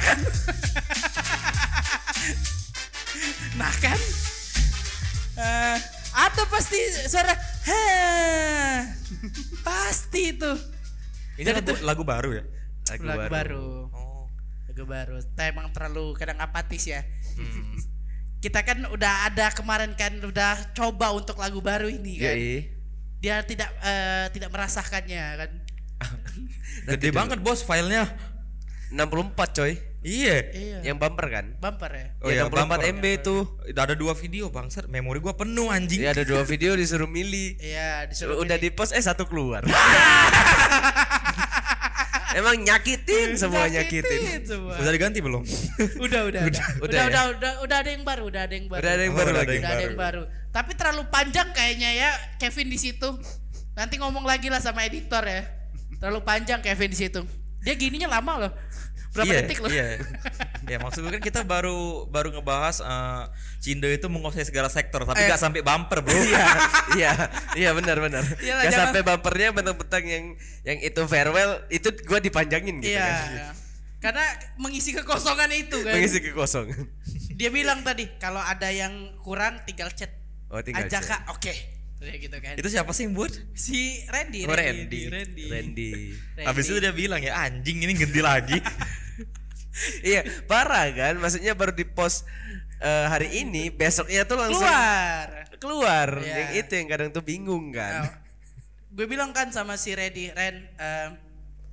kan nah kan Eh, ada pasti suara heh pasti itu Ini lagu, lagu baru ya? Lagu, lagu baru. baru Oh. lagu baru kita emang terlalu kadang apatis ya Hmm. kita kan udah ada kemarin kan udah coba untuk lagu baru ini kan Yoi. dia tidak eh, tidak merasakannya kan Gede banget bos filenya. 64 coy. Iya. iya Yang bumper kan? bumper ya Oh, ya, 64 bumper. MB tuh. Udah ada dua video bangsat, memori gua penuh anjing. Iya ada dua video disuruh milih. iya disuruh Udah di post eh satu keluar. Emang nyakitin semua nyakitin. semua. Udah diganti belum? udah udah udah Udah udah ya? udah udah udah ada yang baru udah ada yang baru Udah ada yang Oh, baru udah ada lagi. yang udah ada yang baru tapi terlalu panjang kayaknya ya Kevin di situ nanti ngomong lagi lah sama editor ya terlalu panjang Kevin di situ dia gininya lama loh berapa iya, detik loh Iya. ya maksud gue kan kita baru baru ngebahas eh, Cindo itu menguasai segala sektor, tapi Eh. gak sampai bumper bro. Iya, iya, iya benar benar. Iyalah, Gak jangan- sampai bumpernya bentang-bentang yang yang itu farewell itu gua dipanjangin gitu iya kan. karena mengisi kekosongan itu kan Mengisi kekosongan. dia bilang tadi kalau ada yang kurang tinggal chat Oh, tinggal aja chat. kak oke Kayak gitu kan itu siapa sih yang buat? si Randy Oh, Randy Randy. Randy, Randy. Randy. Habis itu dia bilang ya anjing ini ganti lagi. iya, parah kan? Maksudnya baru di post eh, hari ini, besoknya tuh langsung keluar keluar. Iya. Yang itu yang kadang tuh bingung kan. Nah, gue bilang kan sama si Randy Ren em,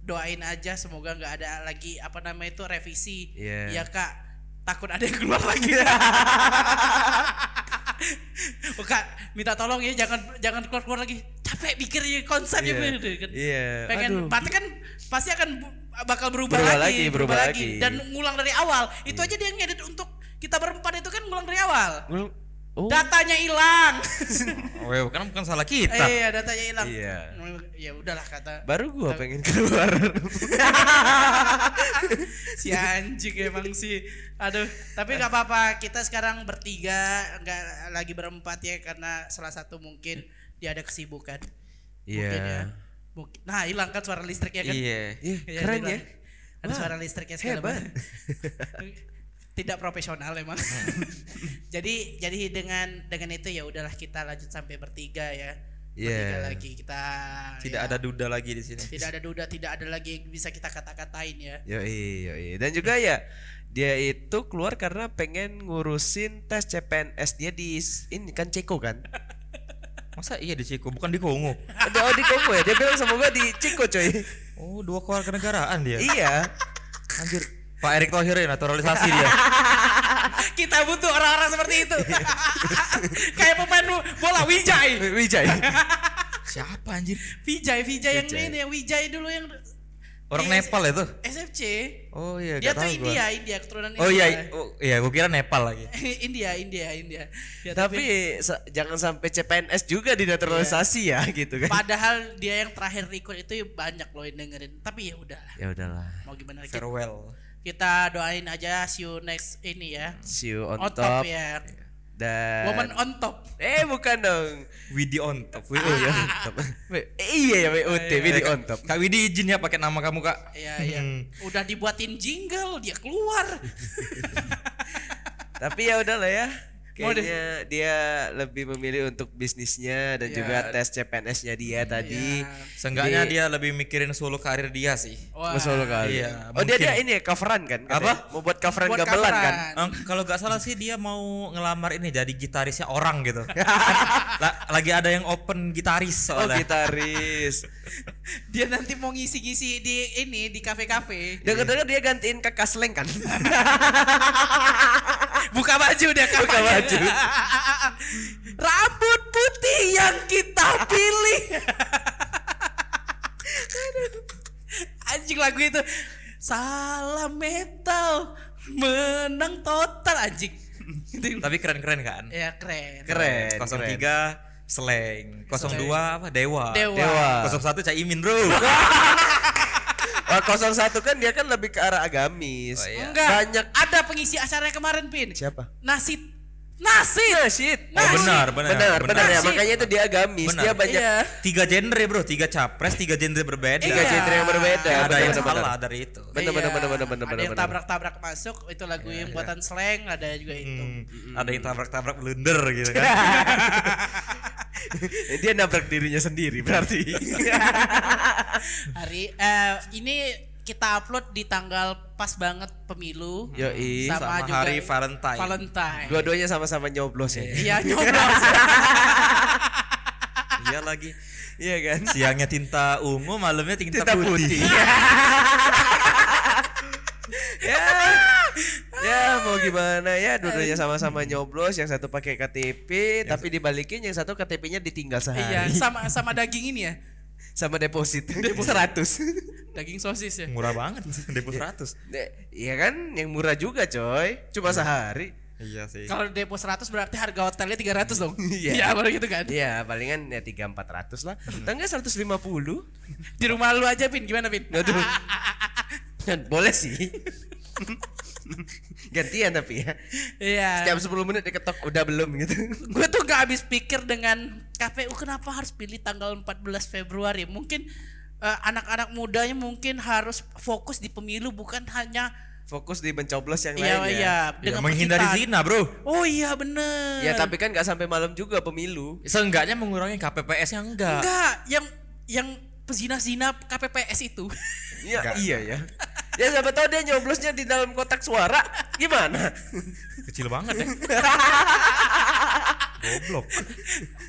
doain aja semoga nggak ada lagi apa namanya itu revisi Iya. ya kak takut ada yang keluar lagi oh, kak minta tolong ya jangan jangan keluar keluar lagi capek mikirnya konsepnya Iya. gitu kan. Iya, pengen berarti kan pasti akan bakal berubah, Berubah lagi, lagi, berubah lagi. Iya. dan ngulang dari awal itu aja dia ngedit untuk kita berempat itu kan ngulang dari awal Oh. datanya hilang oh, ya, kan bukan salah kita. iya datanya hilang Iya. ya udahlah kata Baru gua pengen keluar. si anjing emang sih aduh tapi nggak apa-apa kita sekarang bertiga nggak lagi berempat ya karena salah satu mungkin dia ada kesibukan mungkin ya Iya. mungkin nah hilang kan suara listriknya kan Iya. Iya, Iya, keren ya. ada Wah, suara listriknya segala hebat. tidak profesional emang jadi jadi dengan dengan itu ya udahlah kita lanjut sampai bertiga ya bertiga Iya. lagi kita Tidak ya, ada duda lagi di sini. tidak ada duda tidak ada lagi yang bisa kita kata-katain ya Yoi, yoi. Dan juga ya dia itu keluar karena pengen ngurusin tes CPNS dia di ini kan Ceko kan. Masa iya di Ciko bukan di Kongo? Ada oh, di Kongo ya. Dia bilang sama gua di Ceko coy. Oh, dua keluarga negaraan dia. iya. Anjir. Pak Erick Thohir ya naturalisasi dia. kita butuh orang-orang seperti itu kayak pemain bola Wijay Wijay. Siapa anjir? Vijay Vijay yang Wijay. ini yang Wijay dulu yang Orang Nepal itu. SFC Oh iya, dia tuh gua. India India keturunan Oh iya, oh, iya gua kira Nepal lagi. India India India Ya, Tapi sa- jangan sampai CPNS juga dinaturalisasi ya gitu kan. padahal dia yang terakhir record itu banyak loh yang dengerin tapi ya udah Ya udahlah. mau gimana kita, Farewell. kita doain aja see you next ini ya See you on, on top, top. ya Dan woman on top Eh bukan dong. Widi on top. Oh iya. top. Eh, iya ya WOT Widi on top. Kak Widi izin ya pakai nama kamu kak. Iya iya. Hmm. Udah dibuatin jingle, dia keluar. Tapi ya udahlah ya. Deh. Kayaknya dia lebih memilih untuk bisnisnya dan Ya. juga tes CPNS-nya dia tadi. Ya. Seenggaknya Di- dia lebih mikirin solo karir dia sih. Wah. Oh, solo kali. Iya, oh dia mungkin. dia ini ya coveran kan? katanya? Apa? Mau buat coveran Buat gamelan coveran. kan? Kalau nggak salah sih dia mau ngelamar ini jadi gitarisnya orang gitu. La- lagi ada yang open gitaris Oh soalnya. gitaris. Dia nanti mau ngisi-ngisi di ini di kafe-kafe. Dengar-dengar dia gantiin ke Kasleng kan? Buka baju dia Buka baju. Rambut putih yang kita pilih. Anjing lagu itu. Salam metal menang total anjing. Tapi keren-keren kan? ya keren. Keren. 03 Slang, 02 apa Dewa. Dewa. Dewa. 01 Caimin, Bro. Oh, 01 kan dia kan lebih ke arah agamis. Oh, iya. Enggak. Banyak Ada pengisi acara kemarin Pin. siapa? Nasid Nasid. Nasid. Oh, benar, benar, benar, benar ya. Nasid. Makanya itu dia agamis. Benar. Dia banyak Iya. Tiga genre bro, tiga capres, tiga genre berbeda. tiga Iya. genre yang berbeda. Ada Benar, yang benar, salah benar. dari itu. Benar, benar, benar, benar, benar, Ada yang benar. tabrak-tabrak masuk, itu lagu yang buatan slang, ada juga itu. Hmm, Ada yang tabrak-tabrak blunder gitu kan. dia nabrak dirinya sendiri berarti. Hari eh, ini kita upload di tanggal pas banget pemilu. Yoi. Sama hari Valentine. Valentine. Dua-duanya sama-sama nyoblos ya. Iya nyoblos. iya lagi. Iya kan? Siangnya tinta ungu, malamnya tinta, Tinta putih. putih. ya. Ya mau gimana ya dua-duanya sama-sama nyoblos yang satu pakai KTP tapi dibalikin yang satu KTP-nya ditinggal Iya, sehari sama sama daging ini ya. Sama deposit 100 Daging sosis ya. Murah banget, depo 100. Iya kan yang murah juga coy cuma sehari Iya sih. Kalau depo 100 berarti harga hotelnya 300 dong. Iya. Iya, baru gitu kan. Iya palingan ya tiga empat ratus lah Tangga 150 Di rumah lu aja Pin, gimana Pin? Aduh Boleh sih Gantian tapi ya Iya. Setiap 10 menit diketok udah belum gitu gue tuh gak habis pikir dengan KPU kenapa harus pilih tanggal 14 Februari mungkin eh, anak-anak mudanya mungkin harus fokus di pemilu bukan hanya Fokus di mencoblos yang iya lain iya ya Ya, dengan menghindari percintaan. zina, Bro. oh iya bener Ya tapi kan gak sampai malam juga pemilu Seenggaknya mengurangi KPPS yang enggak. enggak yang yang pezina-zina KPPS itu Iya Nggak. iya ya Ya siapa tahu dia nyoblosnya di dalam kotak suara Gimana? Kecil banget ya. Goblok.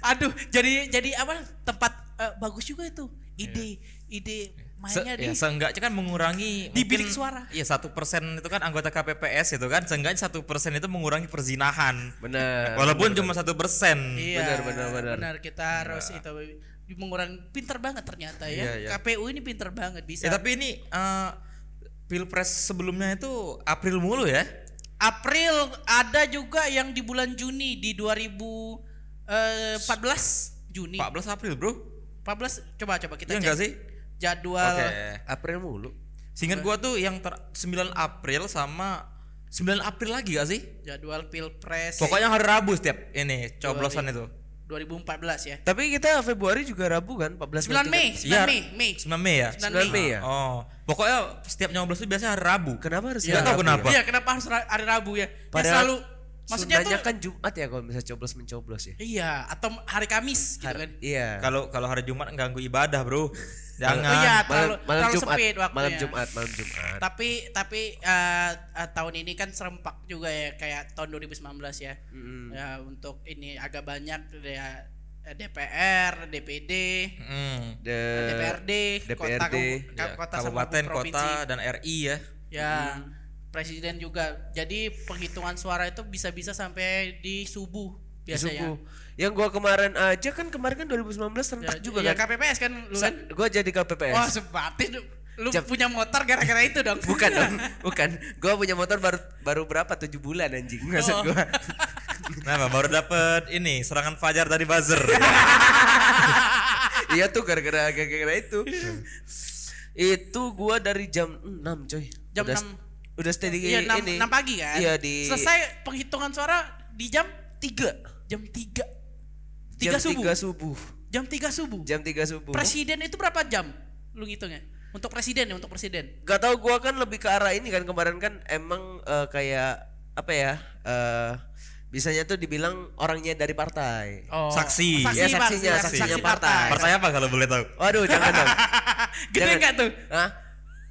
aduh jadi jadi apa tempat eh, bagus juga itu ide ide Se mainnya ya, di seenggaknya kan mengurangi Di mungkin- bilik suara. Iya satu persen itu kan anggota KPPS itu kan seenggaknya satu persen itu mengurangi perzinahan. Benar Walaupun cuma satu persen. Iya, Benar, benar, benar. kita harus itu mengurangi pinter banget ternyata ya. Iya, iya. KPU ini pinter banget bisa. Ya tapi ini eh, pilpres sebelumnya itu April mulu ya. April ada juga yang di bulan Juni di 2014 Juni. 14 April bro. 14 coba coba kita Iya cek enggak sih? jadwal. Oke. April mulu Singkat gua tuh yang ter 9 April sama 9 April lagi gak sih? Jadwal Pilpres Pokoknya hari Rabu setiap ini coblosan itu. 2014 ya. Tapi kita Februari juga Rabu kan 14 9 Mei, 9 Iya, Mei, Mei. 9 Mei ya? 9 9 Mei ya? Oh, pokoknya setiap nyoblos itu biasanya hari Rabu. Kenapa harus Nggak hari Rabu kenapa. ya? Iya, kenapa harus hari Rabu ya? Ya Padahal selalu maksudnya tuh Sundanya kan Jumat ya kalau misalnya coblos mencoblos ya Iya, atau hari Kamis gitu Har- kan. Iya Kalau kalau hari Jumat ganggu ibadah, Bro. Jangan. Oh iya, malam, terlalu, malam terlalu Jumat sempit waktunya. malam Jumat malam Jumat Tapi tapi eh, eh, tahun ini kan serempak juga ya kayak tahun 2019 ya. Mm-mm. Ya untuk ini agak banyak ya eh, DPR, DPD, Hmm. The- DPRD, kota, DPRD, kabu- Ya, kota kabupaten, kota dan RI ya. Ya, presiden juga. Jadi penghitungan suara itu bisa-bisa sampai di subuh biasanya. subuh. Yang gua kemarin aja kan kemarin kan 2019 serentak Ya, juga ya, kan. KPPS kan lu kan. Gua jadi KPPS. Wah, sepati lu, lu Cep- punya motor gara-gara itu dong. Bukan dong, bukan. Gua punya motor baru baru berapa? 7 bulan anjing. Maksud Oh. gua. Nah, baru dapet ini serangan fajar dari buzzer. iya tuh gara-gara gara-gara itu. itu gua dari jam 6, coy. Jam udah, 6. Udah stay di Iya, 6, ini. pagi kan? Iya, di Selesai penghitungan suara di jam 3. Jam 3. 3 Jam subuh. 3 subuh. Jam 3 subuh. Jam 3 subuh. Presiden itu berapa jam? Lu ngitungnya? Untuk presiden ya, untuk presiden. Gak tau gua kan lebih ke arah ini kan kemarin kan emang eh, kayak apa ya? eh bisanya tuh dibilang orangnya dari partai. Oh. Saksi. Saksi, Ya, saksinya, Saksi, saksinya partai. partai. Apa kalau boleh tahu? Waduh, jangan dong. Gede Jangan. enggak tuh? Hah?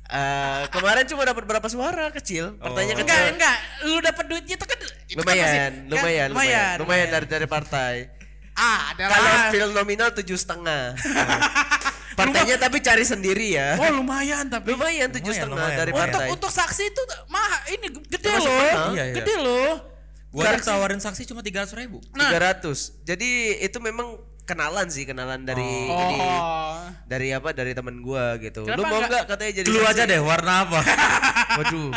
Eh, kemarin cuma dapat berapa suara kecil? Partainya Oh. kecil. Enggak, enggak. Lu dapat duitnya itu kan itu kan Lumayan, masih- kan lumayan, lumayan, lumayan, dari dari partai. Ah, Kalau adalah film nominal tujuh setengah. Partainya tapi cari sendiri ya. Oh, lumayan tapi. Lumayan tujuh Lumayan, setengah lumayan. dari Untuk partai. untuk saksi itu mah ini gede loh. Iya, iya. Gede loh. Gua ada tawarin saksi cuma 300 ribu. Nah. 300. Jadi itu memang kenalan sih, kenalan dari ini Oh. dari apa? Dari teman gua gitu. Kenapa Lu mau enggak- enggak katanya jadi Dulu saksi? aja deh warna apa? Waduh.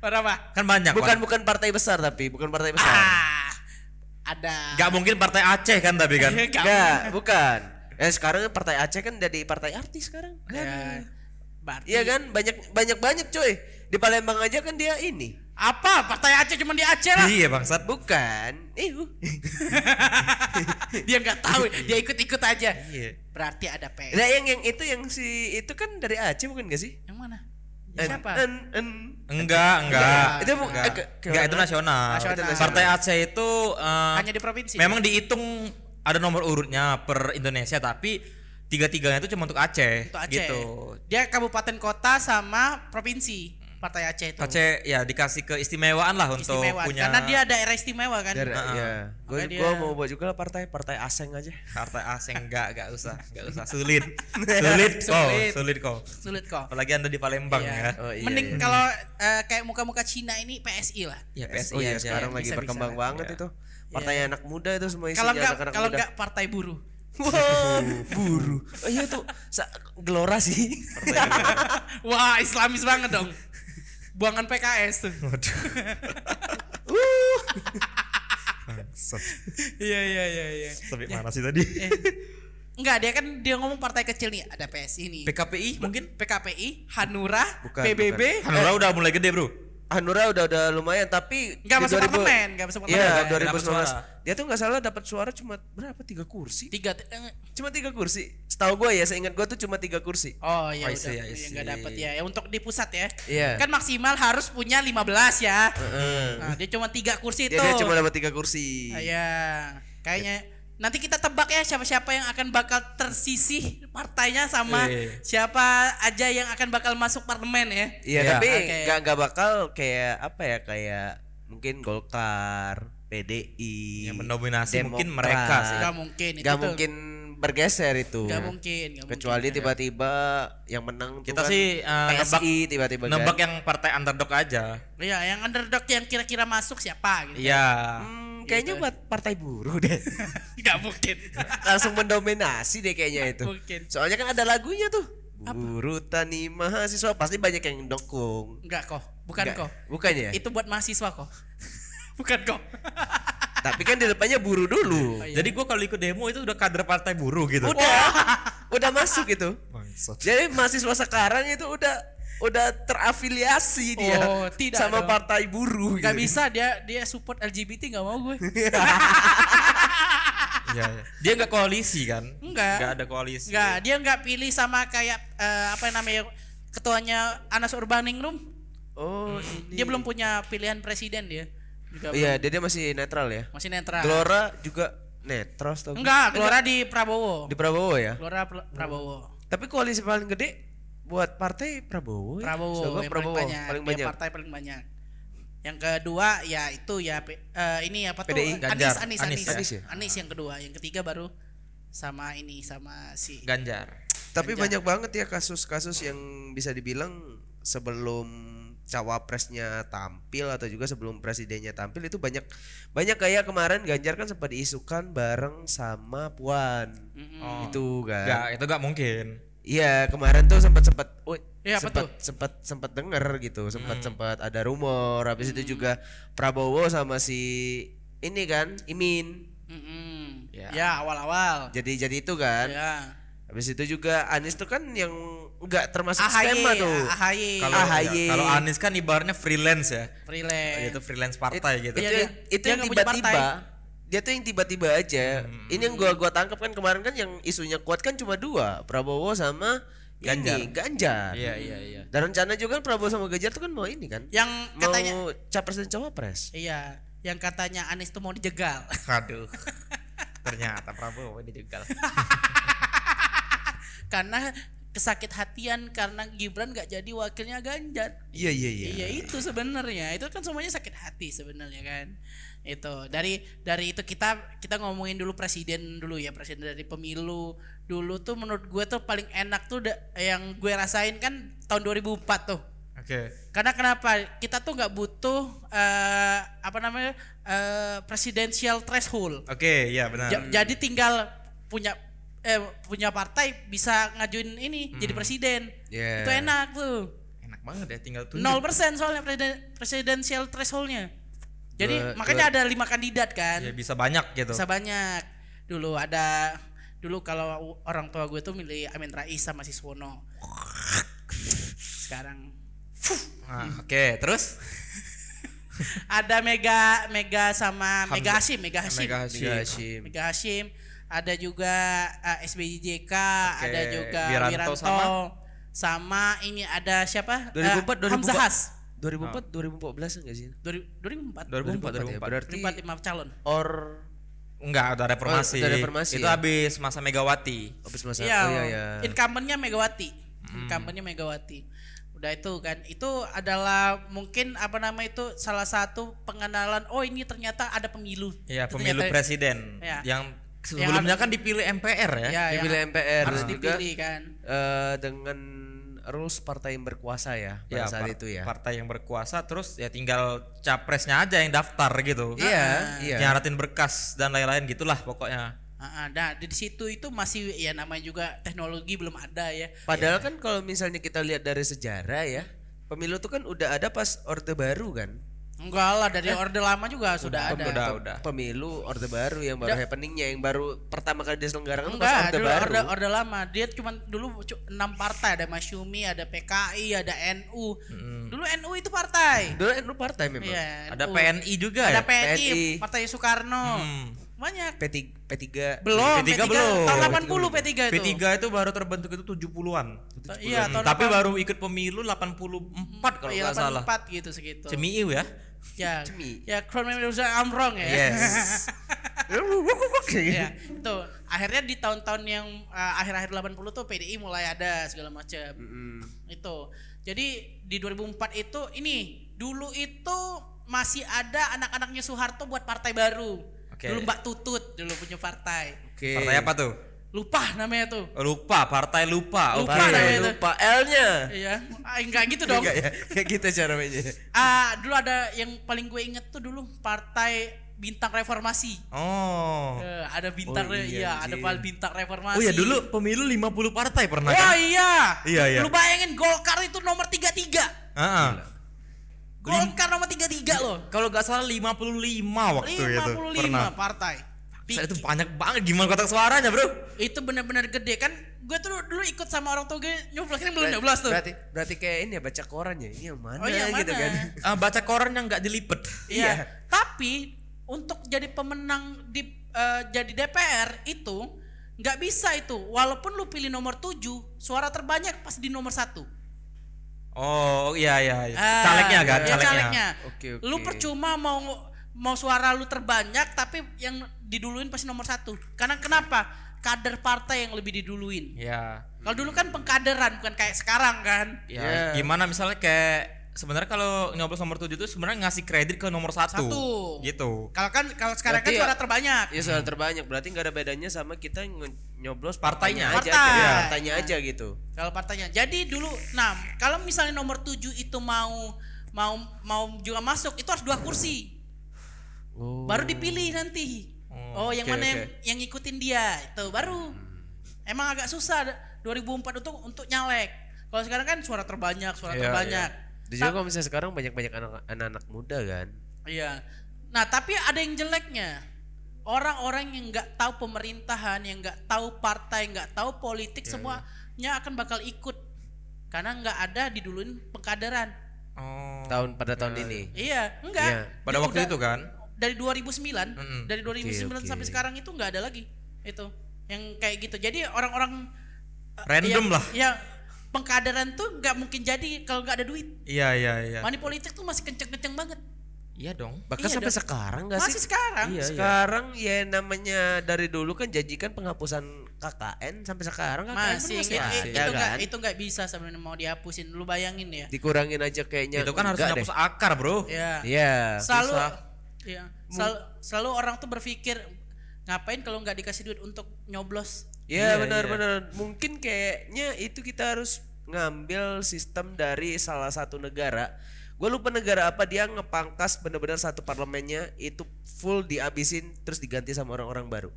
Berapa? kan banyak. Bukan warna. bukan partai besar tapi, bukan partai besar. Ah. Ada. Gak mungkin partai Aceh kan tapi kan. Nggak. Enggak, bukan. Eh sekarang kan partai Aceh kan jadi partai artis sekarang. Ya, berarti Iya kan? Banyak banyak banyak coy. Di Palembang aja kan dia ini. Apa? Partai Aceh cuma di Aceh lah. Iya bangsat. Bukan. Iu. dia nggak tahu, dia ikut-ikut aja. Iya. Berarti ada PS. Nah yang yang itu yang si itu kan dari Aceh bukan gak sih? Yang mana? Siapa? en- en- Enggak, enggak. Itu enggak. eh, ke Enggak, itu nasional. Nasional. Partai Aceh itu eh, Hanya di provinsi. memang dihitung ada nomor urutnya per Indonesia tapi tiga-tiganya itu cuma untuk Aceh, Untuk Aceh. gitu. Dia kabupaten kota sama provinsi. Partai Aceh itu. Aceh ya dikasih keistimewaan lah untuk istimewa. punya Karena dia daerah istimewa kan. Dari, Heeh. ya. Gue gua dia- mau buat juga lah partai partai aseng aja. partai asing enggak, enggak usah, enggak usah. Sulit. Sulit kok, Sulit. sulit kok. Sulit kok. Apalagi Anda di Palembang Iya. ya. Oh, iya, Mending iya. kalau eh, kayak muka-muka Cina ini PSI lah. Ya oh iya aja. sekarang bisa, lagi bisa berkembang lah. banget Iya. itu. Partai anak muda itu semua isinya Kalau enggak kalau enggak partai buruh. Wow, buru. Oh iya tuh gelora sih. Wah, Islamis banget dong. Buangan PKS tuh. Waduh. Bangsat. Iya iya iya iya. Tapi mana sih tadi? Eh, Enggak, dia kan dia ngomong partai kecil nih, ada PSI nih. PKPI mungkin? PKPI, Hanura, Bukan, PBB, Hanura udah mulai gede, Bro. Hanura udah udah lumayan tapi enggak di masuk 2000 parlemen, enggak masuk parlemen. Iya, Nggak dapat 2019. suara. Dia tuh nggak salah dapat suara cuma berapa? Tiga kursi. Tiga eh, Cuma tiga kursi. Setahu gue ya, seingat gue tuh cuma tiga kursi. Oh iya I udah, ya, nggak dapat ya. Ya untuk di pusat ya. Iya. Kan maksimal harus punya 15 ya. Heeh. Nah, dia cuma tiga kursi Dia, itu. dia cuma dapat tiga kursi. Ah, Iya. Kayaknya nanti kita tebak ya siapa-siapa yang akan bakal tersisih partainya sama Iya. siapa aja yang akan bakal masuk parlemen ya. Iya, Iya. tapi Oke. nggak nggak bakal kayak apa ya kayak mungkin Golkar, PDI, Yang mendominasi mungkin Demokrat. mereka sih. Gak mungkin itu Nggak mungkin bergeser itu. Gak mungkin, nggak Kecuali mungkin. tiba-tiba yang menang Kita kan sih eh, nebak PSI tiba-tiba kan. nebak yang partai underdog aja. Iya, yang underdog yang kira-kira masuk siapa gitu. Iya. Hmm, kayaknya Gitu. buat partai buruh deh. Gak mungkin. Langsung mendominasi deh kayaknya itu. Mungkin. Soalnya kan ada lagunya tuh. Buruh tani mahasiswa pasti banyak yang dukung. Enggak kok, bukan Nggak- kok. Bukan ya? Itu buat mahasiswa kok. bukan kok. Tapi kan di depannya buruh dulu. Oh, iya. Jadi gua kalau ikut demo itu udah kader partai buruh gitu. Udah. udah masuk itu. Jadi mahasiswa sekarang itu udah udah terafiliasi dia Oh, tidak sama dong. partai buruh Gak gitu. bisa dia dia support LGBT nggak mau gue. Iya. iya. Dia nggak koalisi kan? Enggak. Nggak ada koalisi. Enggak, dia nggak pilih sama kayak eh, apa namanya ketuanya Anas Urbaningrum. Oh, ini. Dia belum punya pilihan presiden dia. Juga Iya, dia, dia masih netral ya. masih netral. Gelora juga netral. Enggak, Gelora di Prabowo. Di Prabowo ya. Gelora Pra- Prabowo. Tapi koalisi paling gede buat partai Prabowo. ya. Prabowo gua yang Prabowo paling banyak. paling banyak. partai paling banyak. Yang kedua ya itu ya P- eh, ini apa tuh? PDI. Ganjar. Anis, Anis, Anis Anis, ya? Anis ya? Anis yang kedua, yang ketiga baru sama ini sama si Ganjar. Tapi Ganjar. banyak banget ya kasus-kasus yang bisa dibilang sebelum cawapresnya tampil atau juga sebelum presidennya tampil itu banyak banyak kayak kemarin Ganjar kan sempat diisukan bareng sama Puan. Mm-mm. Oh. Itu kan. Enggak, itu nggak mungkin. Iya, kemarin tuh sempat sempat oh, Iya, sempat sempat sempat denger gitu, sempat sempat ada rumor. Habis itu juga Prabowo sama si ini kan Imin. Mm-mm. Ya. Ya, awal-awal. Jadi jadi itu kan. Ya. Habis itu juga Anies tuh kan yang enggak termasuk AHY, skema tuh. AHY, Kalau AHY. ya, kalau Anies kan ibaratnya freelance ya. freelance. Itu freelance partai gitu. Iya, itu dia- yang, itu dia yang nggak tiba-tiba dia tuh yang tiba-tiba aja ini yang gua gua tangkap kan kemarin kan yang isunya kuat kan cuma dua Prabowo sama Ganjar. ini Ganjar Iya, iya, iya. dan rencana juga kan Prabowo sama Ganjar tuh kan mau ini kan Yang mau katanya capres dan cawapres iya, yang katanya Anies tuh mau dijegal. Aduh. Ternyata Prabowo dijegal. karena kesakit hatian karena Gibran gak jadi wakilnya Ganjar. iya iya Iya itu sebenarnya itu kan semuanya sakit hati sebenarnya kan itu dari dari itu kita kita ngomongin dulu presiden dulu ya presiden dari pemilu dulu tuh menurut gue tuh paling enak tuh da- yang gue rasain kan tahun 2004 tuh Oke. karena kenapa kita tuh nggak butuh eh, apa namanya eh, presidential threshold Oke, iya benar. Ja- jadi tinggal punya eh punya partai bisa ngajuin ini jadi presiden Iya. itu enak tuh Enak banget ya tinggal tunjuk. 0% soalnya presiden, presidensial thresholdnya. Jadi Dua- makanya ada lima kandidat kan. Ya bisa banyak gitu. Bisa banyak. Dulu ada dulu kalau orang tua gue tuh milih Amin Rais sama Siswono. Sekarang Nah, oke, terus ada Mega Mega sama Mega Hashim, Mega Hashim. Mega Hashim. Mega Hashim. Mega Hashim, ada juga uh, SBJK, Oke, ada juga Wiranto Wiranto, sama? sama? ini ada siapa? 2004 Eh, Hamzah Has. 2004 2014 enggak sih? 2004. 2004 ya, berarti 2004 lima calon. or Enggak, udah reformasi. Oh, reformasi Itu ya? habis masa Megawati. habis masa Iya, oh iya ya. incumbentnya Megawati. Hmm. Incumbentnya Megawati. Udah itu kan, itu adalah mungkin apa nama itu salah satu pengenalan. Oh ini ternyata ada pemilu. Iya, pemilu ternyata- presiden Ya. yang sebelumnya kan dipilih MPR ya. Ya, Dipilih yang MPR harus dipilih kan. eh, dengan rules partai yang berkuasa ya pada Ya, saat par- itu ya. Partai yang berkuasa terus ya tinggal capresnya aja yang daftar gitu. Iya, iya. Nyaratin berkas dan lain-lain gitulah pokoknya. Ah, ah, Nah, di situ itu masih ya namanya juga teknologi belum ada ya. Padahal kan kalau misalnya kita lihat dari sejarah ya, pemilu itu kan udah ada pas Orde Baru kan. Enggak lah dari orde lama juga sudah ada. Udah, udah. Pemilu Orde Baru yang baru happeningnya yang baru pertama kali diselenggarakan pas Enggak, Orde dulu Baru. orde, orde lama. Dia cuma dulu enam partai, ada Masyumi, ada PKI, ada NU. Dulu NU itu partai. Dulu NU partai memang. Iya, Ada NU. PNI juga Ada ya. PNI, PNI. Partai Soekarno. Hmm. Banyak. P3 P3 Belum, P3 belum. Tahun 80 P3 itu. P3 itu baru terbentuk itu 70-an. Iya, Hmm, tahun tapi 80. baru ikut pemilu 84 kalau Iya, nggak salah. 84 gitu segitu. Cemiu ya. Ya. Ya, kronologi Amrong ya. Yes. ya, itu akhirnya di tahun-tahun yang uh, akhir-akhir 80 tuh PDI mulai ada segala macam. Mm. Itu. Jadi di 2004 itu ini dulu itu masih ada anak-anaknya Soeharto buat partai baru. Oke. Dulu Mbak Tutut dulu punya partai. Oke. Partai apa tuh? Lupa namanya tuh. Oh, Lupa, partai lupa. Lupa namanya Partai itu. lupa L-nya. Iya, ah, enggak gitu dong. Enggak ya, kayak gitu cara mainnya. Ah, dulu ada yang paling gue inget tuh dulu partai bintang reformasi. Oh. Eh, ada bintang Oh, iya, iya, ada paling bintang reformasi. Oh ya dulu pemilu 50 partai pernah Wah kan? iya. Iya, iya. Lu bayangin Golkar itu nomor 33. Heeh. Golkar nomor 33 loh. Kalau nggak salah 55 waktu itu 55 pernah. partai. Saya itu banyak banget gimana kotak suaranya, Bro? Itu benar-benar gede kan. Gue tuh dulu ikut sama orang tua gue nyoblos kan belum 12 tuh. Berarti berarti kayak ini ya baca koran ya. Ini yang mana, Oh, yang gitu mana? kan. Ah, baca koran yang nggak dilipet. Iya. Tapi untuk jadi pemenang di eh, jadi DPR itu nggak bisa itu. Walaupun lu pilih nomor 7, suara terbanyak pas di nomor satu. Oh, iya iya. iya. Ah, calegnya kan, iya, calegnya. calegnya. Oke, oke. Lu percuma mau mau suara lu terbanyak tapi yang diduluin pasti nomor satu. Karena kenapa? Kader partai yang lebih diduluin. Iya. Kalau dulu kan pengkaderan bukan kayak sekarang kan. Ya, Iya. gimana misalnya kayak sebenarnya kalau nyoblos nomor 7 itu sebenarnya ngasih kredit ke nomor satu. Satu. Gitu. Kalau kan kalau sekarang Berarti kan suara ya- terbanyak. Iya suara terbanyak. Berarti nggak ada bedanya sama kita nge- nyoblos Partainya. partainya aja. Partai. Iya, partainya aja gitu. Kalau partainya. Jadi dulu nah kalau misalnya nomor 7 itu mau mau mau juga masuk itu harus dua kursi. Oh. Baru dipilih nanti. Oh, yang oke, mana yang oke. yang ngikutin dia itu baru. Emang agak susah 2004 untuk untuk nyalek. Kalau sekarang kan suara terbanyak, suara Iya, terbanyak. Dan juga kalau misalnya sekarang banyak-banyak anak- anak-anak muda kan. Iya. Nah, tapi ada yang jeleknya. Orang-orang yang nggak tahu pemerintahan, yang nggak tahu partai, nggak tahu politik, Iya, semuanya akan bakal ikut. Karena nggak ada diduluin pengkaderan. Oh. Tahun pada tahun ini. Iya, enggak. Iya. Pada Dia waktu udah- itu kan. Dari 2009, Mm-mm. dari 2009 Oke, sampai oke. sekarang itu nggak ada lagi. Itu yang kayak gitu. Jadi orang-orang eh, Random yang- lah. Ya, pengkaderan tuh nggak mungkin jadi kalau nggak ada duit. Iya iya iya. Money politik tuh masih kenceng-kenceng banget. Iya dong. Bahkan Iya sampai dong. sekarang gak Masih sih? sekarang. Iya, iya. Sekarang ya namanya dari dulu kan janjikan penghapusan KKN sampai sekarang KKN pun masih, masih itu, ada, itu ya nggak kan? itu nggak bisa sebenarnya mau dihapusin lu bayangin ya Dikurangin aja kayaknya. itu kan harus hapus akar, Bro. ya Iya. selalu susah. Ya selalu, selalu orang tuh berpikir ngapain kalau nggak dikasih duit untuk nyoblos Iya Iya, benar-benar. Mungkin kayaknya itu kita harus ngambil sistem dari salah satu negara. Gue lupa negara apa dia ngepangkas benar-benar satu parlemennya itu full dihabisin terus diganti sama orang-orang baru.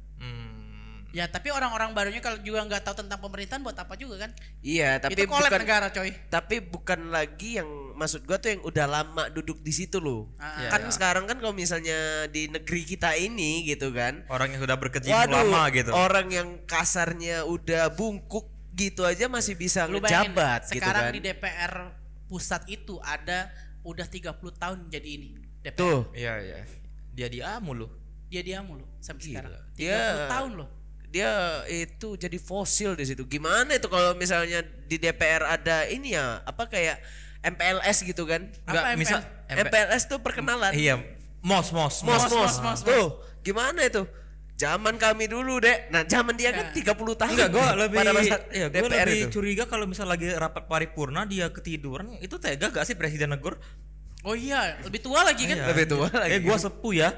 Ya tapi orang-orang barunya kalau juga nggak tahu tentang pemerintahan buat apa juga kan Iya, tapi itu bukan negara coy tapi bukan lagi yang maksud gua tuh yang udah lama duduk di situ loh. Ah, kan sekarang kan kalau misalnya di negeri kita ini gitu kan. Orang yang sudah berkecimpung Waduh, lama gitu. orang yang kasarnya udah bungkuk gitu aja masih bisa lu bayangin ngejabat gitu sekarang kan. di DPR pusat itu ada udah 30 tahun jadi ini DPR. Tuh, Iya iya. Dia dia mulu. Dia dia mulu sampai Gila. sekarang. 30 Dia- tahun loh. Dia itu jadi fosil di situ. Gimana itu kalau misalnya di DPR ada ini ya, apa kayak MPLS gitu kan? Enggak misal MPL? MPLS tuh perkenalan. Iya, mos mos Mos, Mos, mos, mos, mos, Tuh, gimana itu? Zaman kami dulu, Dek. Nah, zaman dia kan 30 tahun. Enggak, gua lebih pada masa iya, gua DPR lebih itu. curiga kalau misal lagi rapat paripurna dia ketiduran, itu tega gak sih presiden negur? Oh iya, lebih tua lagi kan? Iya, Lebih tua anjir. lagi. Eh gua sepuh ya.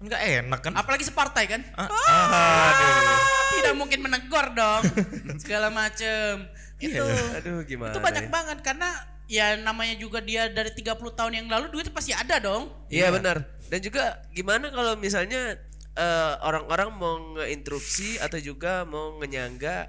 Enggak enak kan? Apalagi separtai kan? Ah, Ah, aduh. Tidak mungkin menegur dong. Segala macem. Itu. Aduh, gimana? Itu banyak ya? banget karena ya namanya juga dia dari 30 tahun yang lalu duit pasti ada dong. Iya benar. Dan juga gimana kalau misalnya eh, orang-orang mau ngeinterupsi atau juga mau ngenyangga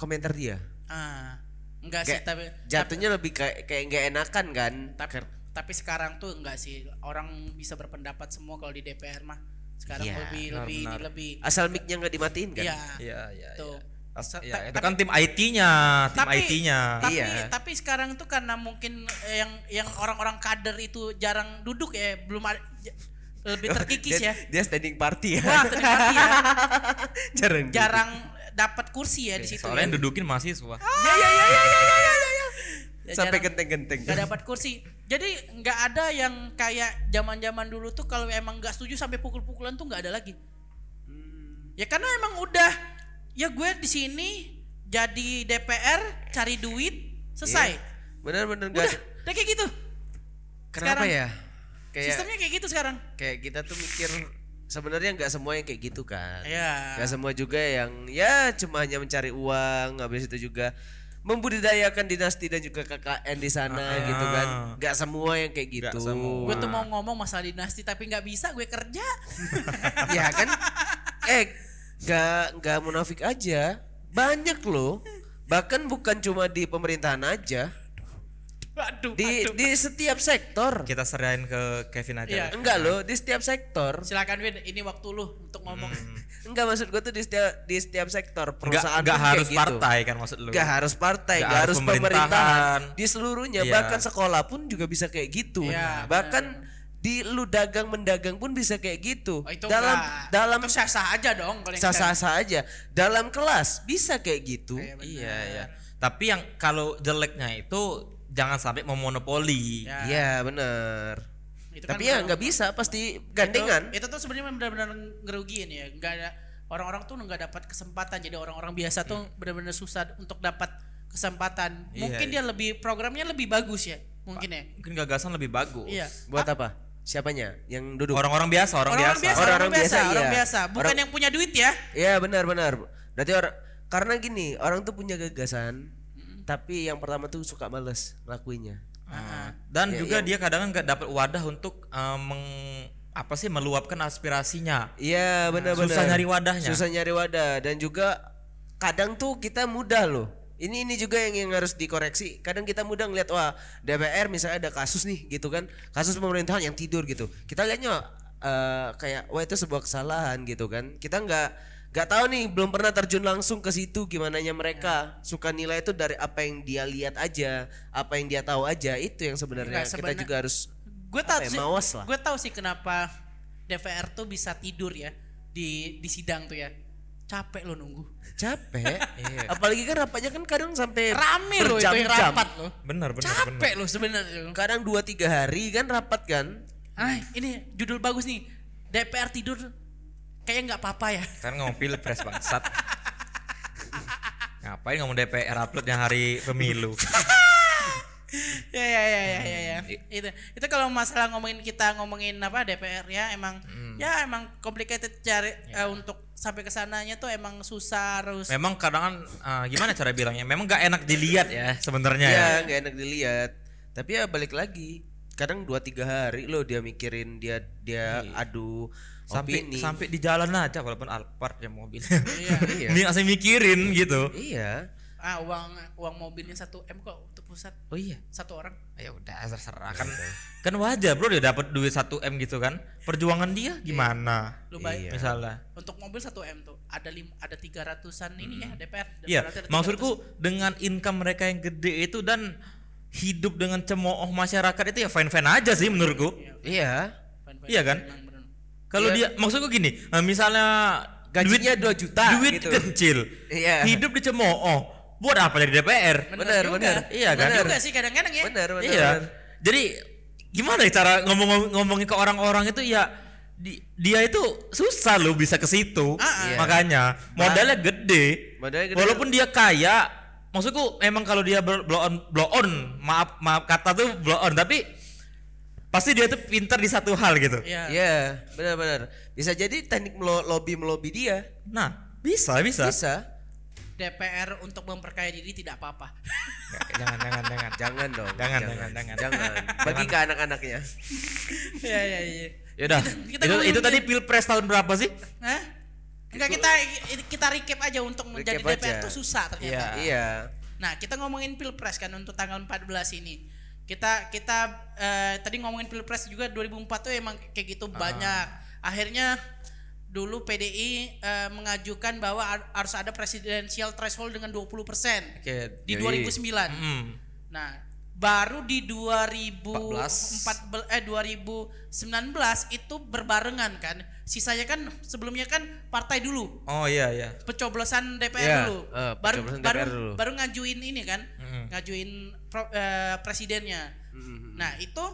komentar dia? Ah, enggak sih Kayak tapi Jatuhnya lebih kayak kayak nggak enakan kan? tapi, tapi sekarang tuh enggak sih orang bisa berpendapat semua kalau di DPR mah. Sekarang Iya, lebih benar, lebih benar. lebih Asal mic-nya nggak dimatiin kan? Iya. Iya, iya. Tuh. iya. As- Sa- ya, itu kan tim IT-nya, tim tapi IT-nya. tapi Iya. tapi sekarang tuh karena mungkin yang yang orang-orang kader itu jarang duduk ya belum ada lebih terkikis dia, ya Dia standing party ya. wah ternyata ya jarang. jarang dapat kursi ya di situ Soalnya ya. dudukin mahasiswa. Ya ya ya ya ya ya ya. Sampai genteng-genteng. nggak dapat kursi jadi nggak ada yang kayak zaman-zaman dulu tuh kalau emang nggak setuju sampai pukul-pukulan tuh nggak ada lagi Hmm. ya karena emang udah ya gue di sini jadi DPR cari duit selesai Benar-benar udah enggak. udah kayak gitu Kenapa sekarang. ya? Kayak sistemnya kayak gitu sekarang kayak kita tuh mikir sebenarnya nggak semua yang kayak gitu kan. ya Gak semua juga yang ya cuma hanya mencari uang habis itu juga membudidayakan dinasti dan juga KKN di sana Ah. gitu kan. Gak semua yang kayak gitu. Gue tuh mau ngomong masalah dinasti tapi nggak bisa gue kerja ya kan? Eh gak gak munafik aja. Banyak loh. Bahkan bukan cuma di pemerintahan aja. Waduh, Di aduh. di setiap sektor. Kita serahin ke Kevin aja. Iya. Enggak loh, di setiap sektor. silakan Win ini waktu lu untuk ngomong Enggak maksud gue tuh di setiap di setiap sektor Enggak perusahaan enggak kayak harus gitu. partai kan maksud lu. Gak harus partai, Nggak gak, harus pemerintahan. pemerintahan. Di seluruhnya, Iya. bahkan sekolah pun juga bisa kayak gitu. Iya, bahkan di lu dagang mendagang pun bisa kayak gitu. Oh, itu dalam enggak. dalam itu sah sah aja dong yang sah-sah aja. Dalam kelas bisa kayak gitu. Iya, benar. Iya, iya. Tapi yang kalau jeleknya itu jangan sampai memonopoli. Ya. Iya benar. Itu Tapi kan ya nggak bisa pasti gandengan. Itu, itu tuh sebenarnya benar-benar ngerugiin ya. Nggak ada orang-orang tuh nggak dapat kesempatan. Jadi orang-orang biasa tuh benar-benar susah untuk dapat kesempatan. Iya, Mungkin iya. dia lebih programnya lebih bagus ya. Mungkin ya. Mungkin gagasan lebih bagus. Iya. Buat apa? Siapanya? Yang duduk? Orang-orang biasa, orang, Orang-orang biasa, Orang-orang orang biasa, biasa, orang iya. biasa. Bukan Orang- yang punya duit ya. Iya benar-benar. Berarti orang karena gini orang tuh punya gagasan, tapi yang pertama tuh suka males ngelakuinnya. Dan Ya, juga yang- dia kadang nggak dapat wadah untuk eh, meng apa sih meluapkan aspirasinya. Iya benar-benar. Susah nyari wadahnya. Susah nyari wadah dan juga kadang tuh kita mudah loh. Ini ini juga yang yang harus dikoreksi. Kadang kita mudah ngeliat wah DPR misalnya ada kasus nih gitu kan, kasus pemerintahan yang tidur gitu. Kita lihatnya eh, kayak wah itu sebuah kesalahan gitu kan. Kita nggak nggak tahu nih belum pernah terjun langsung ke situ gimana mereka suka nilai itu dari apa yang dia lihat aja, apa yang dia tahu aja itu yang sebenarnya Nggak, kita juga harus Gue tahu ya, sih. mawas lah. Gue tahu sih kenapa DPR tuh bisa tidur ya di di sidang tuh ya. Capek lo nunggu. capek. Iya. Apalagi kan rapatnya kan kadang sampai Rame lo itu yang rapat lo. Benar, benar, benar. Capek lo sebenarnya. kadang dua tiga hari kan rapat kan Ah, ini judul bagus nih. DPR tidur kayak nggak apa-apa ya. Kan ngomong pilpres bangsat. Ngapain ngomong DPR uploadnya hari pemilu? ya ya ya ya ya, ya. Itu itu kalau masalah ngomongin kita ngomongin apa DPR ya emang ya emang complicated cari eh, untuk sampai ke sananya tuh emang susah harus Memang kadang kan eh, gimana cara bilangnya? Memang nggak enak dilihat ya sebenarnya ya. ya nggak enak dilihat tapi ya balik lagi kadang dua tiga hari loh dia mikirin dia dia adu Sampai opini sampai di jalan aja walaupun Alphard ya mobil. Iya. Iya. Ini asing mikirin gitu. iya ah uang uang mobilnya satu m kok untuk pusat Oh iya. satu orang Ya udah terserah kan. Kan wajar bro dia dapat duit 1 M gitu kan. Perjuangan dia gimana? lu baik Iya. Misalnya. untuk mobil satu m tuh ada lim ada tiga ratusan ini ya DPR Iya, maksudku dengan income mereka yang gede itu dan hidup dengan cemooh masyarakat itu ya fine-fine aja sih menurutku. 300. iya Iya kan? Bener. Kalau Iya. dia maksudku gini, eh, misalnya Gajinya 2 juta duit gitu. kecil, Iya. hidup dicemooh, buat apa jadi DPR? Bener, bener. Iya kan? Bener juga sih kadang-kadang ya. Benar, benar. iya. benar. Jadi gimana ya cara ngomong ngomongin ke orang-orang itu ya di- dia itu susah loh bisa ke situ. Ah, ah. Makanya modalnya gede. Modalnya gede. Walaupun dia kaya, maksudku emang kalau dia blow on blow on, maaf maaf kata tuh blow on, tapi pasti dia tuh pintar di satu hal gitu. Iya. Iya, benar-benar. Bisa jadi teknik melo- lobby melobi dia. Nah, bisa bisa. Bisa. DPR untuk memperkaya diri tidak apa-apa. jangan jangan jangan. Jangan dong. Jangan, jangan, jangan. Jangan. Bagi ke anak-anaknya. Iya iya iya. Yaudah, Kita itu, ngomongin- itu tadi pilpres tahun berapa sih? Hah? Enggak kita kita recap aja untuk menjadi Recap DPR tuh susah ternyata. Iya. Nah, kita ngomongin Pilpres kan untuk tanggal 14 ini. Kita kita eh, tadi ngomongin Pilpres juga 2004 tuh emang kayak gitu banyak. Akhirnya dulu PDI eh, mengajukan bahwa har- harus ada presidensial threshold dengan 20% Oke. di Yoi. 2009. Hmm. Nah, baru di 2014 eh 2019 itu berbarengan kan. Sisanya kan sebelumnya kan partai dulu Oh iya iya. pencoblosan DPR Iya, dulu. eh, baru pencoblosan baru DPR dulu. baru ngajuin ini kan. Mm-mm. Ngajuin pro- eh, presidennya. Mhm. Nah, itu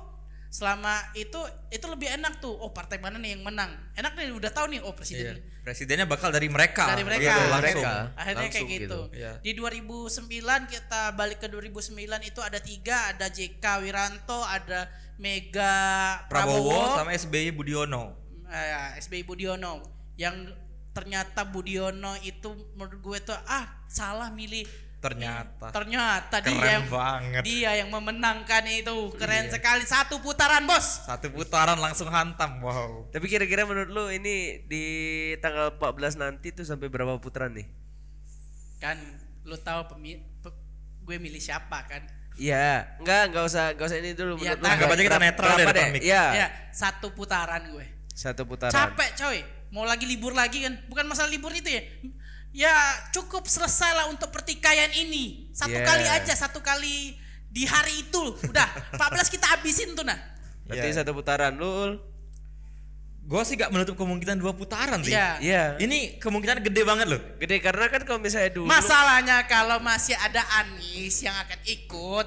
selama itu itu lebih enak tuh. Oh, partai mana nih yang menang? Enak nih udah tahu nih oh Iya. presiden. Presidennya bakal dari mereka. Dari mereka. Gitu, Dari langsung. mereka. Akhirnya kayak Langsung gitu. gitu. Iya. Di 2009 kita balik ke 2009 itu ada tiga, ada JK Wiranto, ada Mega Prabowo Prabowo, sama SBY Budiono. eh, SBY Budiono yang ternyata Budiono itu menurut gue tuh ah salah milih Ternyata. ternyata Keren dia yang banget. dia yang memenangkan itu keren Iya. sekali satu putaran bos Satu putaran langsung hantam. Wow. Tapi kira-kira menurut lu ini di tanggal 14 nanti tuh sampai berapa putaran nih? kan lu tahu pemi- pe- gue milih siapa kan Iya, enggak, enggak usah, enggak usah ini dulu. Iya, menurut lu tak. Anggap aja kita netral deh depan deh? mic. Iya, ya satu putaran gue satu putaran. capek coy mau lagi libur lagi kan bukan masalah libur itu ya ya cukup selesai lah untuk pertikaian ini satu Yeah. kali aja satu kali di hari itu udah 14 kita habisin tuh nah Berarti Iya. satu putaran lu. Gue sih gak menutup kemungkinan dua putaran sih. Iya. Iya. Ini kemungkinan gede banget loh. Gede karena kan kalau misalnya dulu Masalahnya kalau masih ada Anies yang akan ikut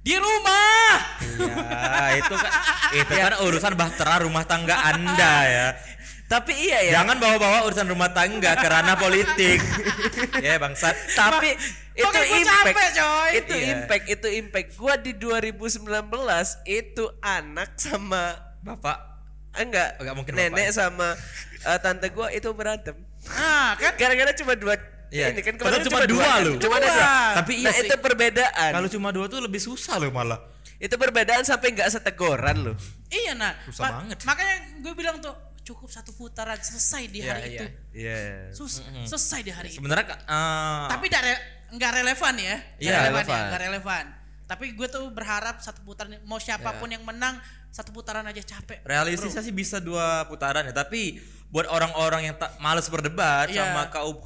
di rumah. Ya, itu kan itu kan urusan bahtera rumah tangga Anda ya. Tapi iya ya. Jangan bawa-bawa urusan rumah tangga ke ranah politik. ya, bangsat. Tapi itu Makanya gua impact. capek, coy. Itu Iya. impact, itu impact. Gua di 2019 itu anak sama Bapak ah, enggak, Enggak mungkin nenek bapak. sama eh, tante gua itu berantem. Nah, kan Gara-gara cuma dua Iya. ini kan kemarin cuma dua kan? loh. Cuma Dua. dua. Tapi iya nah, sih. itu perbedaan. Kalau cuma dua tuh lebih susah loh malah. itu perbedaan sampai nggak setegoran loh. iya nah. Susah banget. Makanya gue bilang tuh cukup satu putaran selesai di Iya, hari iya. itu. Iya. Sus- selesai di hari itu. Sebenarnya eh, Tapi tidak re- nggak relevan ya. Nggak Iya, relevan, ya, relevan. nggak relevan. Tapi gue tuh berharap satu putaran mau siapa pun yang menang satu putaran aja capek. realistisnya sih bisa dua putaran ya, tapi buat orang-orang yang tak males berdebat Iya. sama kaum